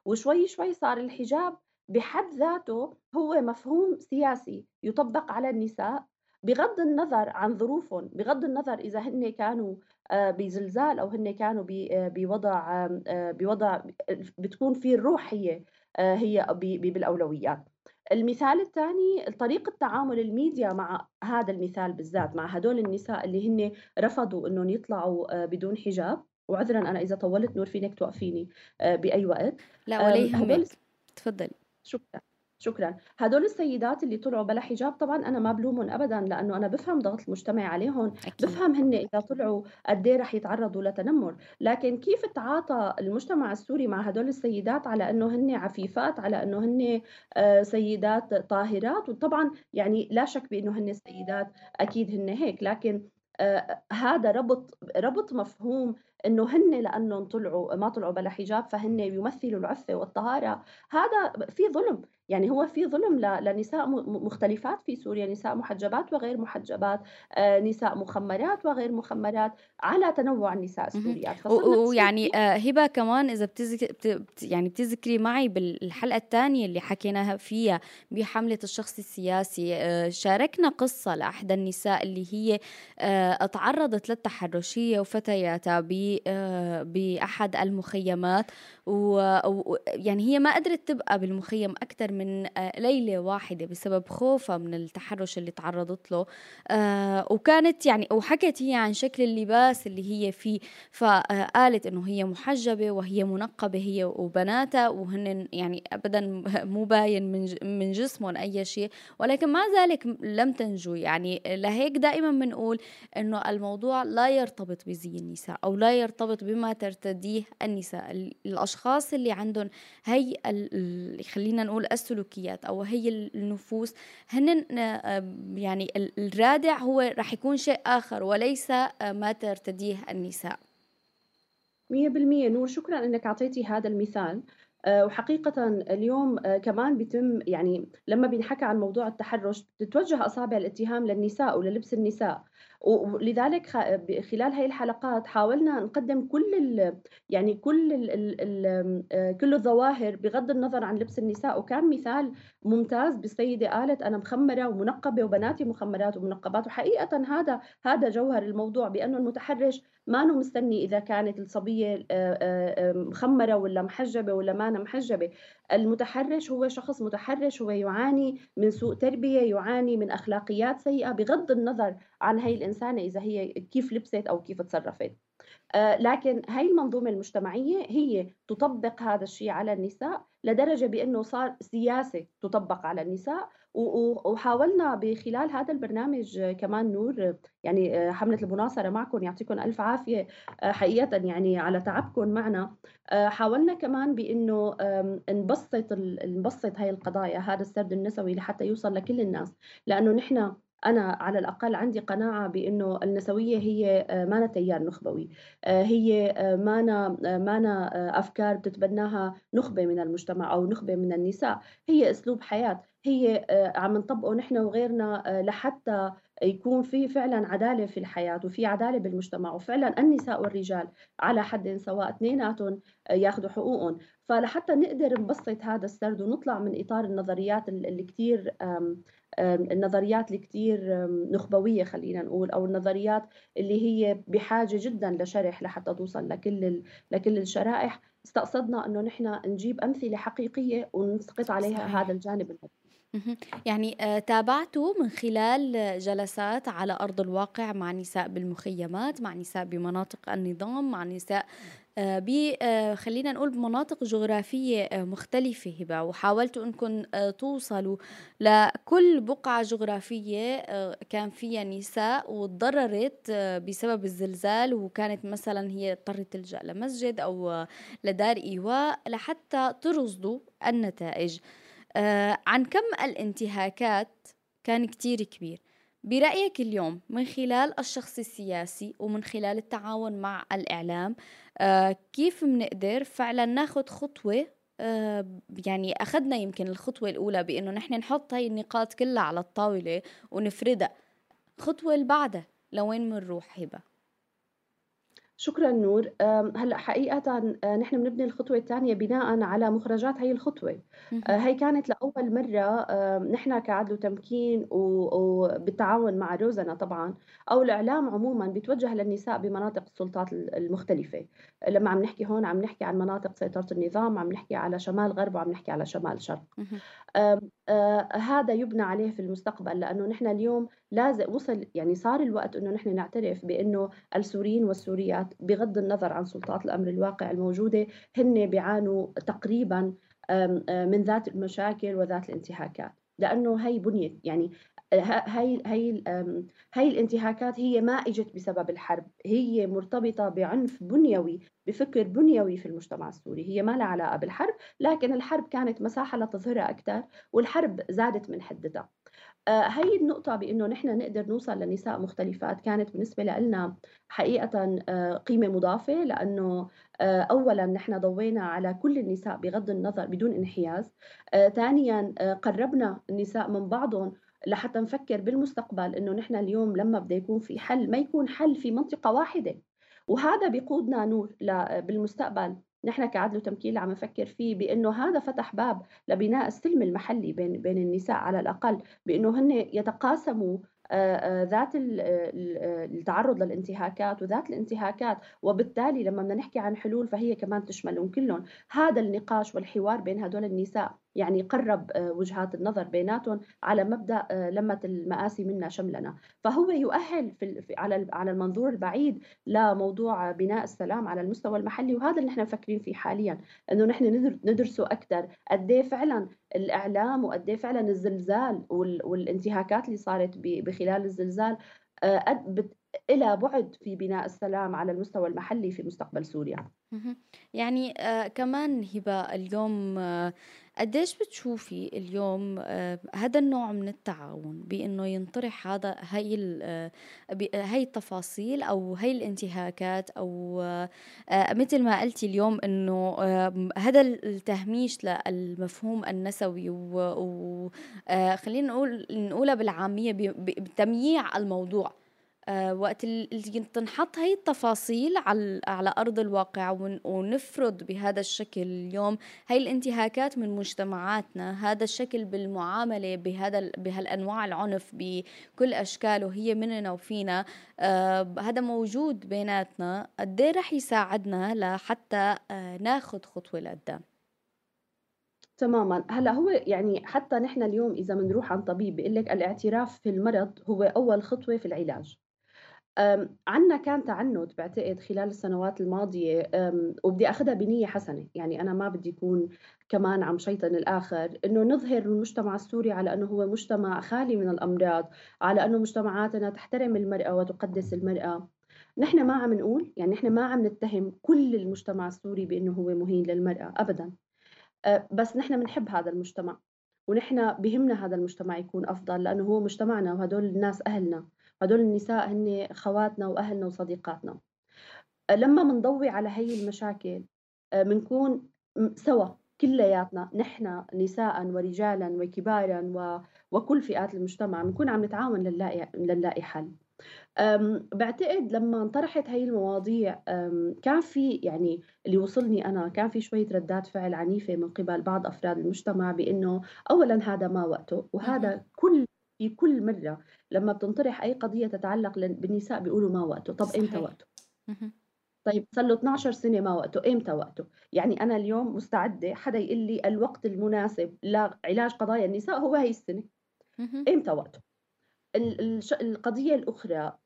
وشوي شوي صار الحجاب بحد ذاته هو مفهوم سياسي يطبق على النساء بغض النظر عن ظروفهم بغض النظر إذا هن كانوا آه، بزلزال أو هن كانوا آه، بوضع آه، بوضع بتكون في الروح هي هي بالأولويات. المثال الثاني طريقة تعامل الميديا مع هذا المثال بالذات مع هدول النساء اللي هن رفضوا انهم يطلعوا بدون حجاب. وعذرا أنا إذا طولت نور فينك توقفيني بأي وقت. لا ولا يهمك. تفضلي. شكرا. شكرا. هدول السيدات اللي طلعوا بلا حجاب طبعا أنا ما بلومهم ابدا لأنه أنا بفهم ضغط المجتمع عليهم أكيد. بفهم هن إذا طلعوا قد إيه رح يتعرضوا لتنمر. لكن كيف تعاطى المجتمع السوري مع هدول السيدات على إنه هن عفيفات على إنه هن آه، سيدات طاهرات؟ وطبعا يعني لا شك بإنه هن سيدات أكيد هن هيك لكن آه، هذا ربط ربط مفهوم إنه هن لأنهم طلعوا ما طلعوا بلا حجاب فهن يمثلوا العفة والطهارة. هذا في ظلم. يعني هو في ظلم لنساء مختلفات في سوريا نساء محجبات وغير محجبات آه، نساء مخمرات وغير مخمرات على تنوع النساء السوريات. ويعني آه، هبة كمان إذا بتذكري يعني بتذكري معي بالحلقة الثانية اللي حكيناها فيها بحملة الشخص السياسي آه، شاركنا قصة لأحدى النساء اللي هي تعرضت للتحرش هي وفتياتها بأحد المخيمات. ويعني هي ما قدرت تبقى بالمخيم أكثر من ليلة واحدة بسبب خوفها من التحرش اللي تعرضت له. وكانت يعني وحكت هي عن شكل اللباس اللي هي فيه. فقالت إنه هي محجبة وهي منقبة هي وبناتها وهن يعني ابدا مو باين من من جسمهم أي شيء. ولكن مع ذلك لم تنجو. يعني لهيك دائما بنقول إنه الموضوع لا يرتبط بزي النساء أو لا يرتبط بما ترتديه النساء. الأشخاص اللي عندهم هي خلينا نقول السلوكيات أو هي النفوس هن يعني الرادع هو رح يكون شيء آخر وليس ما ترتديه النساء. مية بالمية. نور شكرا أنك أعطيتي هذا المثال. آه، وحقيقة اليوم آه، كمان بيتم يعني لما بينحكى عن موضوع التحرش تتوجه أصابع الاتهام للنساء وللبس النساء. ولذلك خلال هاي الحلقات حاولنا نقدم كل ال يعني كل ال ال آه، كل الظواهر بغض النظر عن لبس النساء. وكان مثال ممتاز بالسيدة قالت أنا مخمرة ومنقبة وبناتي مخمرات ومنقبات. وحقيقة هذا هذا جوهر الموضوع بأنه المتحرش ما أنه مستني إذا كانت الصبية آه، آه، مخمرة ولا محجبة ولا ما أنا محجبة. المتحرش هو شخص متحرش هو يعاني من سوء تربية يعاني من أخلاقيات سيئة بغض النظر عن هي الإنسانة إذا هي كيف لبست أو كيف تصرفت. آه، لكن هاي المنظومة المجتمعية هي تطبق هذا الشيء على النساء لدرجة بأنه صار سياسة تطبق على النساء وحاولنا بخلال هذا البرنامج كمان نور يعني آه، حملة المناصرة معكم يعطيكم ألف عافية آه، حقيقة يعني على تعبكم معنا. حاولنا كمان بأنه نبسط نبسط هاي القضايا هذا السرد النسوي لحتى يوصل لكل الناس لأنه نحن أنا على الأقل عندي قناعة بأنه النسوية هي آه، ما تيار نخبوي. آه، هي آه، ما ما أفكار بتتبناها نخبة من المجتمع أو نخبة من النساء. هي أسلوب حياة. هي عم نطبقه نحن وغيرنا لحتى يكون في فعلا عدالة في الحياة وفي عدالة بالمجتمع. وفعلا النساء والرجال على حد سواء اثنيناتهم ياخذوا حقوقهم. فلحتى نقدر نبسط هذا السرد ونطلع من إطار النظريات اللي كثير النظريات اللي كثير نخبوية خلينا نقول أو النظريات اللي هي بحاجة جدا لشرح لحتى توصل لكل لكل الشرائح استقصدنا إنه نحن نجيب أمثلة حقيقية ونسقط عليها صحيح. هذا الجانب المهم. يعني آه، تابعتوا من خلال جلسات على أرض الواقع مع نساء بالمخيمات مع نساء بمناطق النظام مع نساء خلينا نقول بمناطق جغرافية آه، مختلفة هبة وحاولتوا انكم توصلوا لكل بقعة جغرافية كان فيها نساء وتضررت بسبب الزلزال وكانت مثلا هي اضطرت تلجأ لمسجد أو لدار إيواء لحتى ترصدوا النتائج. عن كم الانتهاكات كان كتير كبير. برأيك اليوم من خلال الشخص السياسي ومن خلال التعاون مع الإعلام آه كيف بنقدر فعلا ناخد خطوة آه يعني أخذنا يمكن الخطوة الأولى بأنه نحن نحط هاي النقاط كلها على الطاولة ونفردها خطوة اللي بعدها لوين بنروح هبة؟ شكرا نور. هلأ حقيقة آه، نحن بنبني الخطوة الثانية بناء على مخرجات هي الخطوة. آه، هي كانت لأول مرة نحن كعدل وتمكين وبالتعاون مع روزنا طبعا أو الإعلام عموما بيتوجه للنساء بمناطق السلطات المختلفة. لما عم نحكي هون عم نحكي عن مناطق سيطرة النظام عم نحكي على شمال غرب وعم نحكي على شمال شرق. آه هذا يبنى عليه في المستقبل لأنه نحن اليوم لازم وصل يعني صار الوقت إنه نحن نعترف بإنه السوريين والسوريات بغض النظر عن سلطات الأمر الواقع الموجودة هن بيعانوا تقريبا من ذات المشاكل وذات الانتهاكات. لأنه هي بنيت يعني هاي هاي هاي الانتهاكات هي ما إجت بسبب الحرب. هي مرتبطة بعنف بنيوي بفكر بنيوي في المجتمع السوري. هي ما لها علاقة بالحرب لكن الحرب كانت مساحة لتظهرها أكثر والحرب زادت من حدتها. آه، هاي النقطة بأنه نحن نقدر نوصل لنساء مختلفات كانت بالنسبة لنا حقيقة آه، قيمة مضافة لأنه آه، أولا نحن ضوينا على كل النساء بغض النظر بدون انحياز ثانيا قربنا النساء من بعضهم لحتى نفكر بالمستقبل إنه نحن اليوم لما بده يكون في حل ما يكون حل في منطقة واحدة. وهذا بيقودنا نور بالمستقبل. نحن كعدل وتمكين عم نفكر فيه بأنه هذا فتح باب لبناء السلم المحلي بين بين النساء على الأقل بأنه هن يتقاسموا ذات التعرض للانتهاكات وذات الانتهاكات. وبالتالي لما بدنا نحكي عن حلول فهي كمان تشملهم كلهم. هذا النقاش والحوار بين هدول النساء. يعني قرب آه، وجهات النظر بيناتهم على مبدأ آه، لمة المآسي منا شملنا. فهو يؤهل في على على المنظور البعيد لموضوع بناء السلام على المستوى المحلي وهذا اللي نحن مفكرين فيه حاليا إنه نحن ندرسه أكثر. قد إيه فعلا الإعلام وقد إيه فعلا الزلزال والانتهاكات اللي صارت بخلال الزلزال آه، إلى بعد في بناء السلام على المستوى المحلي في مستقبل سوريا. يعني آه كمان هبة اليوم آه قديش بتشوفي اليوم آه هذا النوع من التعاون بإنه ينطرح هذا هي آه هي التفاصيل أو هي الانتهاكات أو آه مثل ما قلتي اليوم إنه آه هذا التهميش للمفهوم النسوي وخلينا آه، نقول نقولها بالعامية بتمييع الموضوع. آه، وقت اللي تنحط هاي التفاصيل على على أرض الواقع ونفرض بهذا الشكل اليوم هاي الانتهاكات من مجتمعاتنا هذا الشكل بالمعاملة بهذا بهالأنواع العنف بكل أشكاله هي مننا وفينا آه هذا موجود بيناتنا قد إيه رح يساعدنا لحتى آه ناخذ خطوة لقدام تماما. هلأ هو يعني حتى نحن اليوم إذا بنروح عن طبيب بيقول لك الاعتراف في المرض هو أول خطوة في العلاج. عنا كان تعنت بعتقد خلال السنوات الماضية وبدي أخذها بنية حسنة. يعني أنا ما بدي يكون كمان عم شيطن الآخر. إنه نظهر المجتمع السوري على أنه هو مجتمع خالي من الأمراض على أنه مجتمعاتنا تحترم المرأة وتقدس المرأة. نحن ما عم نقول يعني نحن ما عم نتهم كل المجتمع السوري بأنه هو مهين للمرأة أبدا. أه، بس نحن بنحب هذا المجتمع ونحن بهمنا هذا المجتمع يكون أفضل لأنه هو مجتمعنا وهدول الناس أهلنا. هدول النساء هن خواتنا وأهلنا وصديقاتنا. لما بنضوي على هي المشاكل بنكون سوا كلياتنا نحن نساء ورجالا وكبارا و... وكل فئات المجتمع بنكون عم نتعاون لنلاقي لنلاقي حل بعتقد لما انطرحت هي المواضيع كان في يعني اللي وصلني أنا كان في شوية ردات فعل عنيفة من قبل بعض أفراد المجتمع بإنه اولا هذا ما وقته وهذا كل في كل مرة لما بتنطرح أي قضية تتعلق بالنساء بيقولوا ما وقته. طب إمتى وقته؟ طيب صار له 12 سنة ما وقته. إمتى وقته؟ يعني أنا اليوم مستعدة حدا يقول لي الوقت المناسب لعلاج قضايا النساء هو هي السنة. إمتى وقته؟ القضية الأخرى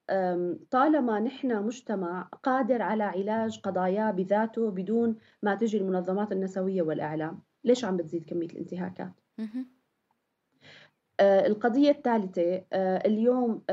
طالما نحن مجتمع قادر على علاج قضاياه بذاته بدون ما تجي المنظمات النسوية والإعلام ليش عم بتزيد كمية الانتهاكات؟ آه، القضية الثالثة آه، اليوم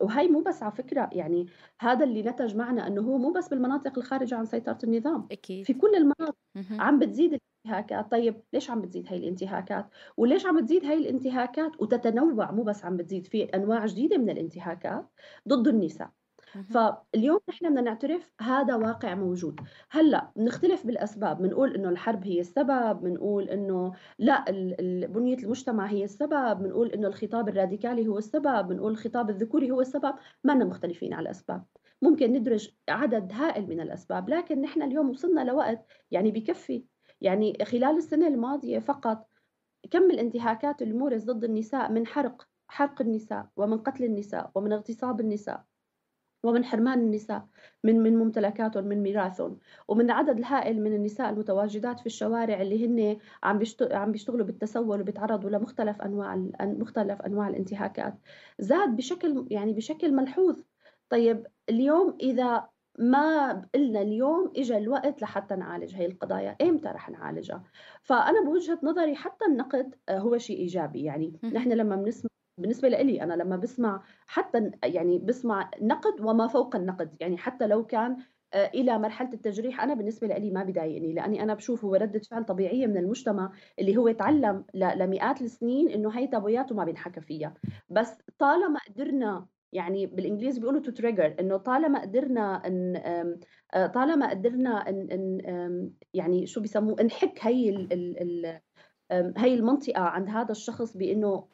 وهي مو بس على فكرة يعني هذا اللي نتج معنا أنه هو مو بس بالمناطق الخارجة عن سيطرة النظام. أكيد. في كل المناطق عم بتزيد الانتهاكات. طيب ليش عم بتزيد هاي الانتهاكات؟ وليش عم بتزيد هاي الانتهاكات؟ وتتنوع مو بس عم بتزيد في أنواع جديدة من الانتهاكات ضد النساء. فاليوم نحن بدنا نعترف هذا واقع موجود. هلأ بنختلف بالأسباب. بنقول إنه الحرب هي السبب بنقول إنه لا بنية المجتمع هي السبب بنقول إنه الخطاب الراديكالي هو السبب بنقول الخطاب الذكوري هو السبب. ما مختلفين على الأسباب. ممكن ندرج عدد هائل من الأسباب لكن نحن اليوم وصلنا لوقت يعني بكفي. يعني خلال السنة الماضية فقط كم الانتهاكات المورس ضد النساء من حرق حرق النساء ومن قتل النساء ومن اغتصاب النساء. ومن حرمان النساء من من ممتلكاتهم من ميراثهم. ومن عدد الهائل من النساء المتواجدات في الشوارع اللي هن عم عم بيشتغلوا بالتسول وبيتعرضوا لمختلف أنواع مختلف أنواع الانتهاكات. زاد بشكل يعني بشكل ملحوظ. طيب اليوم إذا ما قلنا اليوم اجى الوقت لحتى نعالج هي القضايا ايمتى رح نعالجها؟ فأنا بوجهة نظري حتى النقد هو شيء إيجابي. يعني نحن لما بنسمع بالنسبة لإلي أنا لمّا باسمع حتى يعني باسمع نقد وما فوق النقد، يعني حتى لو كان آآ إلى مرحلة التجريح، أنا بالنسبة لإلي ما بيضايقني، لإني أنا باشوف هو ردة فعل طبيعية من المجتمع اللي هو اتعلّم ل لمئات السنين إنه هي تابويات وما بينحكى فيها، بس طالما قدرنا يعني بالإنجليزي بيقولوا to trigger إنه طالما قدرنا آمم، آآ طالما قدرنا إن إن يعني شو بيسموه نحك هي ال ال ال هي المنطقة عند هذا الشخص بإنه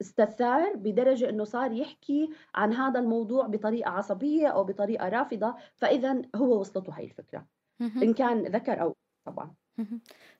استثار بدرجة إنه صار يحكي عن هذا الموضوع بطريقة عصبية أو بطريقة رافضة، فإذا هو وصلته هي الفكرة، إن كان ذكر أو طبعًا.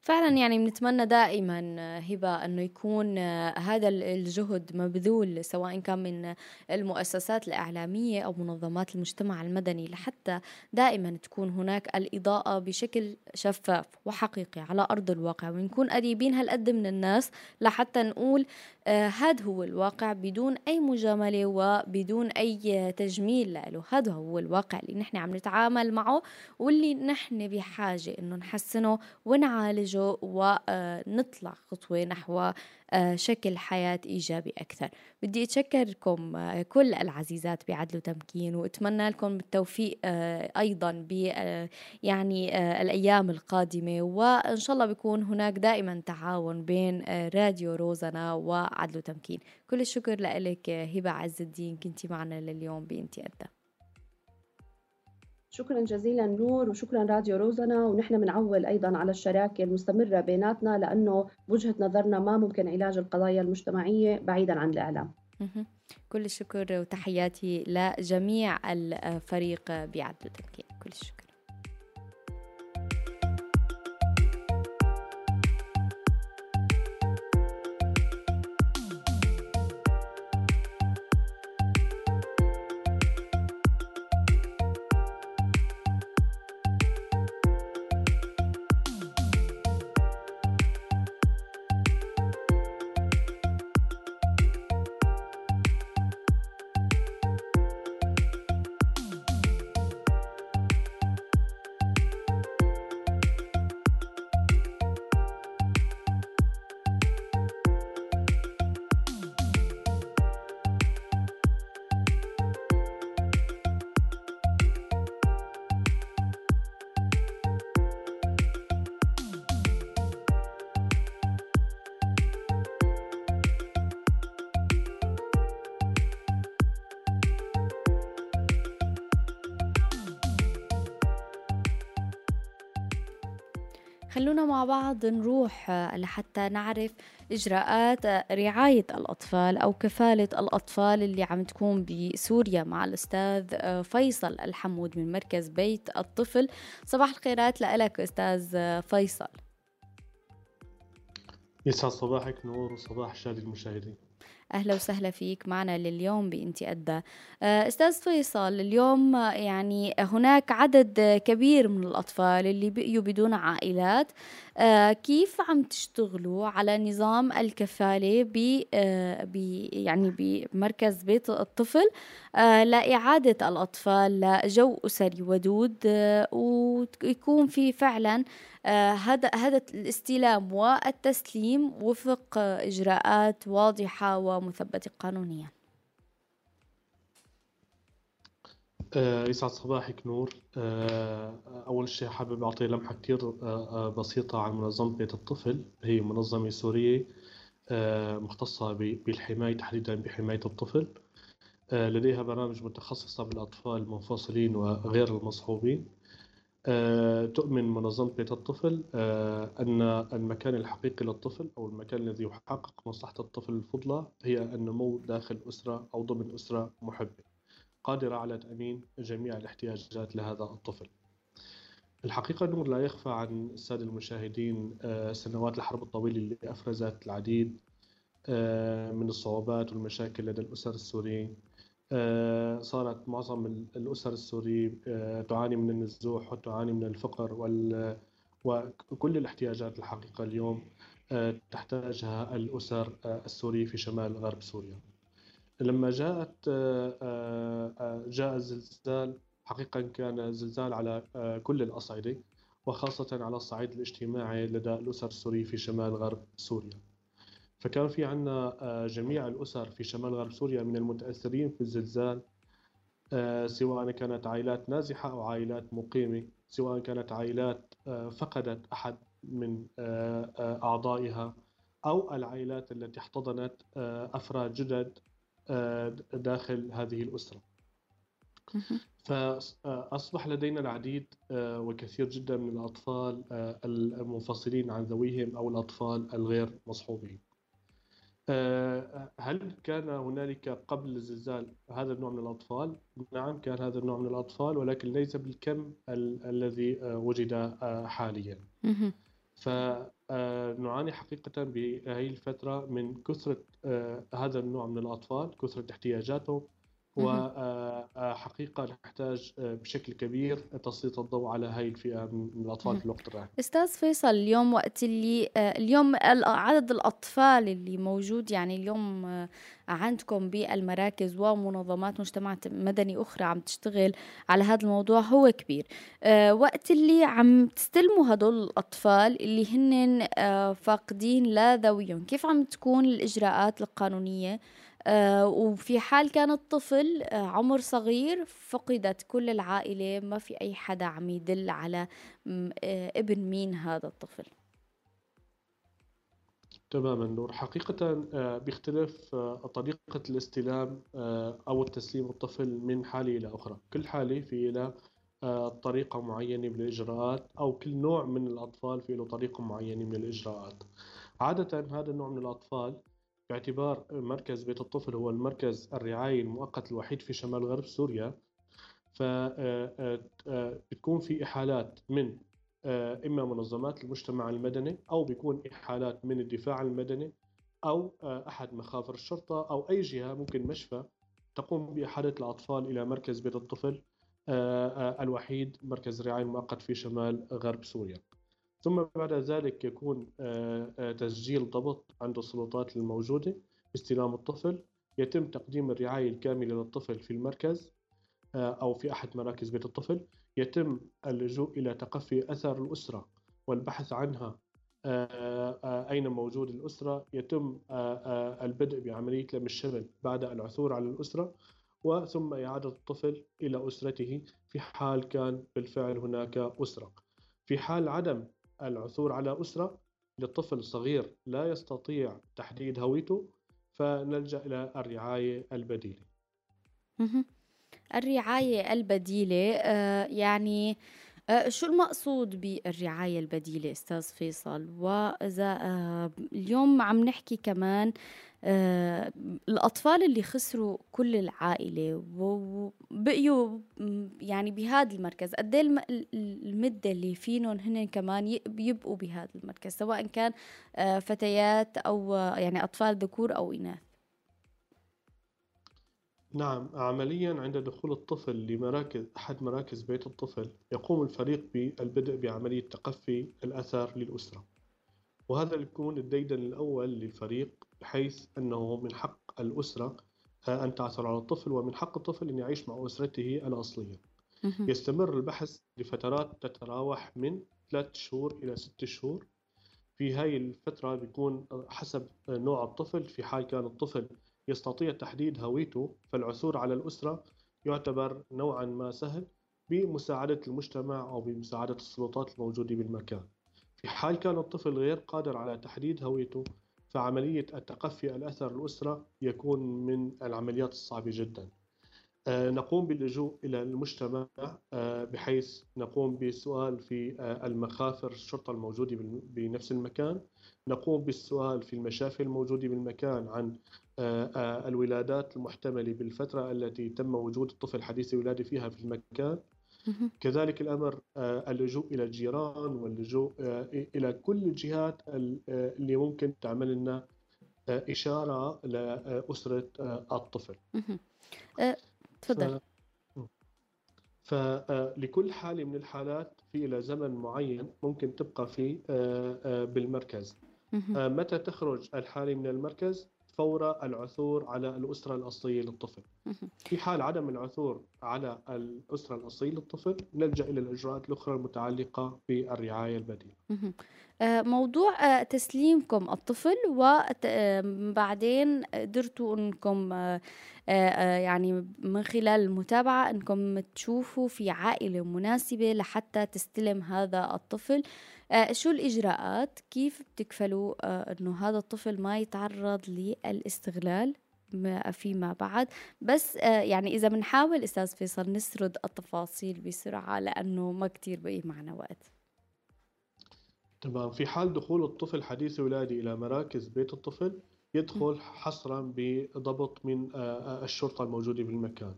فعلا يعني بنتمنى دائما هبة أنه يكون هذا الجهد مبذول سواء كان من المؤسسات الإعلامية أو منظمات المجتمع المدني لحتى دائما تكون هناك الإضاءة بشكل شفاف وحقيقي على أرض الواقع ونكون قريبين هالقد من الناس لحتى نقول هذا هو الواقع بدون أي مجاملة وبدون أي تجميل له. هذا هو الواقع اللي نحن عم نتعامل معه واللي نحن بحاجة أنه نحسنه ونعالجه ونطلع خطوة نحو آه، شكل حياة إيجابي أكثر. بدي أتشكركم آه، كل العزيزات بعدل وتمكين وأتمنى لكم التوفيق آه، أيضا ب يعني الأيام القادمة. وإن شاء الله بيكون هناك دائما تعاون بين راديو روزنا وعدل وتمكين. كل الشكر لك هبة عز الدين كنتي معنا لليوم بإنتي أدى. شكرا جزيلا نور وشكرا راديو روزنا ونحن بنعول أيضا على الشراكة المستمرة بيناتنا لأنه بوجهه نظرنا ما ممكن علاج القضايا المجتمعية بعيدا عن الإعلام. كل الشكر وتحياتي لجميع الفريق بعدل التمكين كل الشكر. خلونا مع بعض نروح آه، لحتى نعرف إجراءات آه، رعاية الأطفال أو كفالة الأطفال اللي عم تكون بسوريا مع الأستاذ آه، فيصل الحمود من مركز بيت الطفل. صباح الخيرات لك أستاذ فيصل. يسعد صباحك نور وصباح الشادي المشاهدين. أهلا وسهلا فيك معنا لليوم بإنتي أدى. آه، أستاذ فيصل اليوم يعني هناك عدد كبير من الأطفال اللي بقيوا بدون عائلات. آه، كيف عم تشتغلوا على نظام الكفالة ب آه، يعني بمركز بيت الطفل؟ لإعادة الأطفال لجو أسري ودود ويكون في فعلا هذا هذا الاستلام والتسليم وفق إجراءات واضحة ومثبتة قانونيا. آه، يسعد صباحك نور. آه، أول شيء حابب أعطي لمحة كتير آه، بسيطة عن منظمة بيت الطفل. هي منظمة سورية مختصة بالحماية تحديدا بحماية الطفل. لديها برامج متخصصة بالأطفال المنفصلين وغير المصحوبين. تؤمن منظمة بيت الطفل أن المكان الحقيقي للطفل أو المكان الذي يحقق مصلحة الطفل الفضلى هي النمو داخل أسرة أو ضمن أسرة محبة قادرة على تأمين جميع الاحتياجات لهذا الطفل. الحقيقة نور لا يخفى عن السادة المشاهدين آه، سنوات الحرب الطويلة اللي أفرزت العديد آه، من الصعوبات والمشاكل لدى الأسر السوريين. آه، صارت معظم الأسر السورية تعاني من النزوح وتعاني من الفقر وكل الاحتياجات الحقيقة اليوم تحتاجها الأسر السورية في شمال غرب سوريا. لما جاءت آه، آه، آه، جاء الزلزال حقيقة كان زلزال على كل الأصعدة وخاصة على الصعيد الاجتماعي لدى الأسر السورية في شمال غرب سوريا. فكان في عندنا آه، جميع الأسر في شمال غرب سوريا من المتأثرين في الزلزال آه، سواء كانت عائلات نازحة أو عائلات مقيمة سواء كانت عائلات آه، فقدت أحد من أعضائها أو العائلات التي احتضنت أفراد جدد داخل هذه الأسرة. فأصبح لدينا العديد وكثير جدا من الأطفال المنفصلين عن ذويهم أو الأطفال الغير مصحوبين. هل كان هنالك قبل الزلزال هذا النوع من الأطفال؟ نعم كان هذا النوع من الأطفال ولكن ليس بالكم ال الذي آه، وجد آه، حاليا فنعاني حقيقة بهذه الفترة من كثرة هذا النوع من الأطفال كثرة احتياجاتهم وحقيقة نحتاج بشكل كبير تسليط الضوء على هاي الفئة من الأطفال في الوقت الراهن. أستاذ فيصل اليوم وقت اللي اليوم عدد الأطفال اللي موجود يعني اليوم عندكم بالمراكز ومنظمات مجتمع مدني أخرى عم تشتغل على هذا الموضوع هو كبير. وقت اللي عم تستلموا هدول الأطفال اللي هن فاقدين لا ذويهم كيف عم تكون الإجراءات القانونية؟ آه وفي حال كان الطفل آه عمر صغير فقدت كل العائلة ما في أي حدا عم يدل على آه ابن مين هذا الطفل. تماما نور. حقيقة آه، بيختلف آه، طريقة الاستلام آه، أو التسليم الطفل من حالة إلى أخرى. كل حالة في لها طريقة معينة من الإجراءات أو كل نوع من الأطفال في له طريقة معينة من الإجراءات. عادة هذا النوع من الأطفال باعتبار مركز بيت الطفل هو المركز الرعاية المؤقت الوحيد في شمال غرب سوريا. فبتكون في إحالات من إما منظمات المجتمع المدني أو بيكون إحالات من الدفاع المدني أو أحد مخافر الشرطة أو أي جهة ممكن مشفى تقوم بإحالة الأطفال إلى مركز بيت الطفل الوحيد مركز الرعاية المؤقت في شمال غرب سوريا. ثم بعد ذلك يكون آه، آه، تسجيل ضبط عند السلطات الموجودة استلام الطفل. يتم تقديم الرعاية الكاملة للطفل في المركز آه، أو في أحد مراكز بيت الطفل. يتم اللجوء إلى تقفي أثر الأسرة والبحث عنها أين موجود الأسرة. يتم البدء بعملية لم الشمل بعد العثور على الأسرة وثم إعادة الطفل إلى أسرته في حال كان بالفعل هناك أسرة. في حال عدم العثور على أسرة لطفل صغير لا يستطيع تحديد هويته فنلجأ إلى الرعاية البديلة. الرعاية البديلة آه، يعني آه، شو المقصود بالرعاية البديلة أستاذ فيصل؟ وإذا آه، اليوم عم نحكي كمان آه، الأطفال اللي خسروا كل العائلة وبقيوا يعني بهذا المركز. قد إيه المدة اللي فينهم هن كمان يبقوا بهذا المركز سواء كان فتيات أو يعني أطفال ذكور أو إناث. نعم عمليا عند دخول الطفل لمراكز أحد مراكز بيت الطفل يقوم الفريق بالبدء بعملية تقفي الأثر للأسرة. وهذا يكون الديدن الأول للفريق بحيث أنه من حق الأسرة أن تعثر على الطفل ومن حق الطفل أن يعيش مع أسرته الأصلية. يستمر البحث لفترات تتراوح من ثلاث شهور إلى ست شهور. في هاي الفترة بيكون حسب نوع الطفل في حال كان الطفل يستطيع تحديد هويته فالعثور على الأسرة يعتبر نوعا ما سهل بمساعدة المجتمع أو بمساعدة السلطات الموجودة بالمكان. في حال كان الطفل غير قادر على تحديد هويته فعملية التقفي الأثر الأسرة يكون من العمليات الصعبة جدا. آه، نقوم باللجوء إلى المجتمع آه، بحيث نقوم بالسؤال في آه، المخافر الشرطة الموجودة بنفس المكان. نقوم بالسؤال في المشافي الموجودة بالمكان عن الولادات المحتملة بالفترة التي تم وجود الطفل حديث الولادة فيها في المكان. كذلك الأمر اللجوء إلى الجيران واللجوء إلى كل الجهات اللي ممكن تعمل لنا إشارة لأسرة الطفل. تفضل. فلكل حالة من الحالات في إلى زمن معين ممكن تبقى فيه بالمركز. متى تخرج الحالة من المركز؟ فور العثور على الأسرة الأصلية للطفل. في حال عدم العثور على الأسرة الأصلية للطفل نلجأ إلى الإجراءات الأخرى المتعلقة بالرعاية البديلة. آه، موضوع آه، تسليمكم الطفل وبعدين قدرتوا آه، آه، آه، يعني من خلال المتابعة إنكم تشوفوا في عائلة مناسبة لحتى تستلم هذا الطفل آه، شو الإجراءات؟ كيف بتكفلوا؟ آه، إنه هذا الطفل ما يتعرض للاستغلال ما- فيما بعد. بس آه، يعني إذا بنحاول أستاذ فيصل نسرد التفاصيل بسرعة لأنه ما كتير بقي معنا وقت. تمام. في حال دخول الطفل حديث الولادة إلى مراكز بيت الطفل يدخل حصرا بضبط من آه، آه، الشرطة الموجودة بالمكان.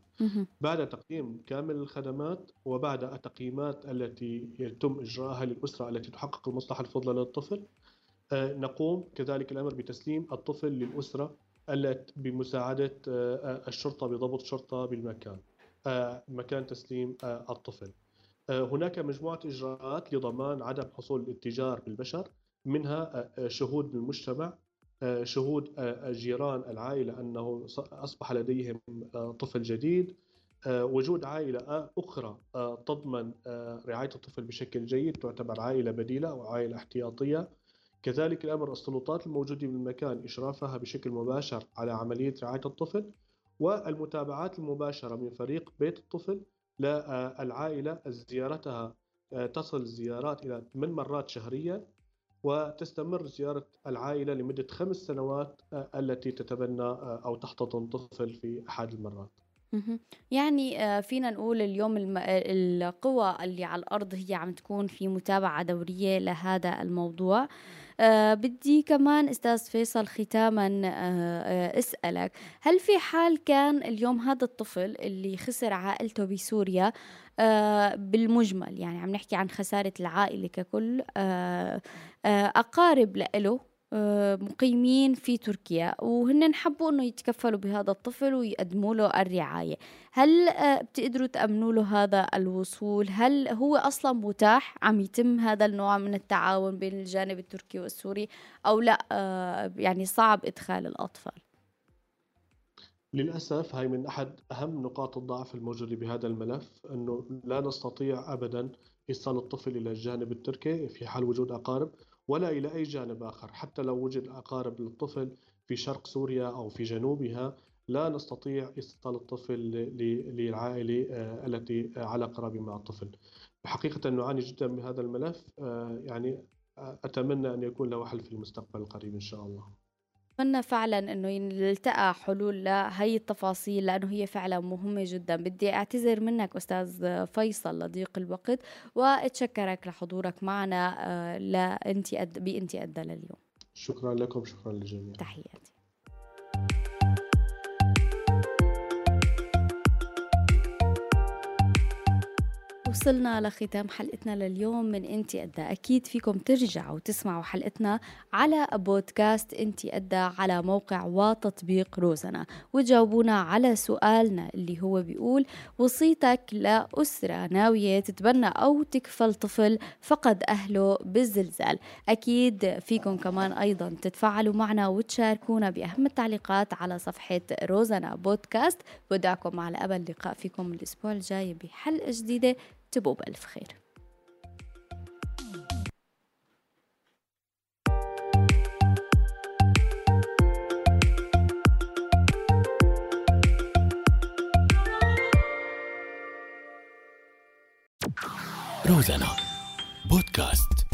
بعد تقديم كامل الخدمات وبعد التقييمات التي يتم إجراءها للأسرة التي تحقق المصلحة الفضلى للطفل آه، نقوم كذلك الأمر بتسليم الطفل للأسرة التي بمساعدة آه، الشرطة بضبط شرطة بالمكان مكان تسليم الطفل هناك مجموعة إجراءات لضمان عدم حصول الاتجار بالبشر منها شهود بالمجتمع آه، شهود آه، جيران العائلة أنه أصبح لديهم آه، طفل جديد. آه، وجود عائلة آه، أخرى آه، تضمن آه، رعاية الطفل بشكل جيد تعتبر عائلة بديلة أو عائلة احتياطية. كذلك الأمر السلطات الموجودة بالمكان إشرافها بشكل مباشر على عملية رعاية الطفل والمتابعات المباشرة من فريق بيت الطفل للعائلة زيارتها آه، تصل الزيارات إلى 8 مرات شهريا. وتستمر زيارة العائلة لمدة خمس سنوات آه، التي تتبنى آه، أو تحتضن طفل في أحد المرات. يعني آه، فينا نقول اليوم. القوى اللي على الأرض هي عم تكون في متابعة دورية لهذا الموضوع آه، بدي كمان أستاذ فيصل ختاما آه، آه، أسألك هل في حال كان اليوم هذا الطفل اللي خسر عائلته بسوريا بالمجمل؟ يعني عم نحكي عن خسارة العائلة ككل لإله آه، مقيمين في تركيا وهن حبوا إنه يتكفلوا بهذا الطفل ويقدموا له الرعاية. هل آه، بتقدروا تأمنوا له هذا الوصول؟ هل هو أصلا متاح عم يتم هذا النوع من التعاون بين الجانب التركي والسوري أو لا؟ آه، يعني صعب إدخال الأطفال. للأسف هاي من أحد أهم نقاط الضعف الموجودة بهذا الملف أنه لا نستطيع أبدا إيصال الطفل إلى الجانب التركي في حال وجود أقارب. ولا إلى أي جانب آخر. حتى لو وجد أقارب للطفل في شرق سوريا أو في جنوبها لا نستطيع إيصال الطفل للعائلة آه، التي على قرابة مع الطفل. حقيقة نعاني جدا من هذا الملف آه، يعني آه، أتمنى أن يكون له حل في المستقبل القريب إن شاء الله. أتمنى فعلا إنه يلتقى حلول لهي التفاصيل لأنه هي فعلا مهمة جدا. بدي أعتذر منك أستاذ فيصل لضيق الوقت وأتشكرك لحضورك معنا آه، لأنتي أد... بأنتي ادى لليوم. شكرا لكم شكرا للجميع. تحياتي. وصلنا لختام حلقتنا لليوم من إنتي أدى. أكيد فيكم ترجعوا تسمعوا حلقتنا على بودكاست إنتي أدى على موقع وتطبيق روزنا. وتجاوبونا على سؤالنا اللي هو بيقول وصيتك لأسرة ناوية تتبنى أو تكفل طفل فقد أهله بالزلزال. أكيد فيكم كمان أيضا تتفاعلوا معنا وتشاركونا بأهم التعليقات على صفحة روزنا بودكاست. بدعكم على أمل اللقاء فيكم الأسبوع الجاي بحلقة جديدة. تبقوا بألف خير. روزانا بودكاست.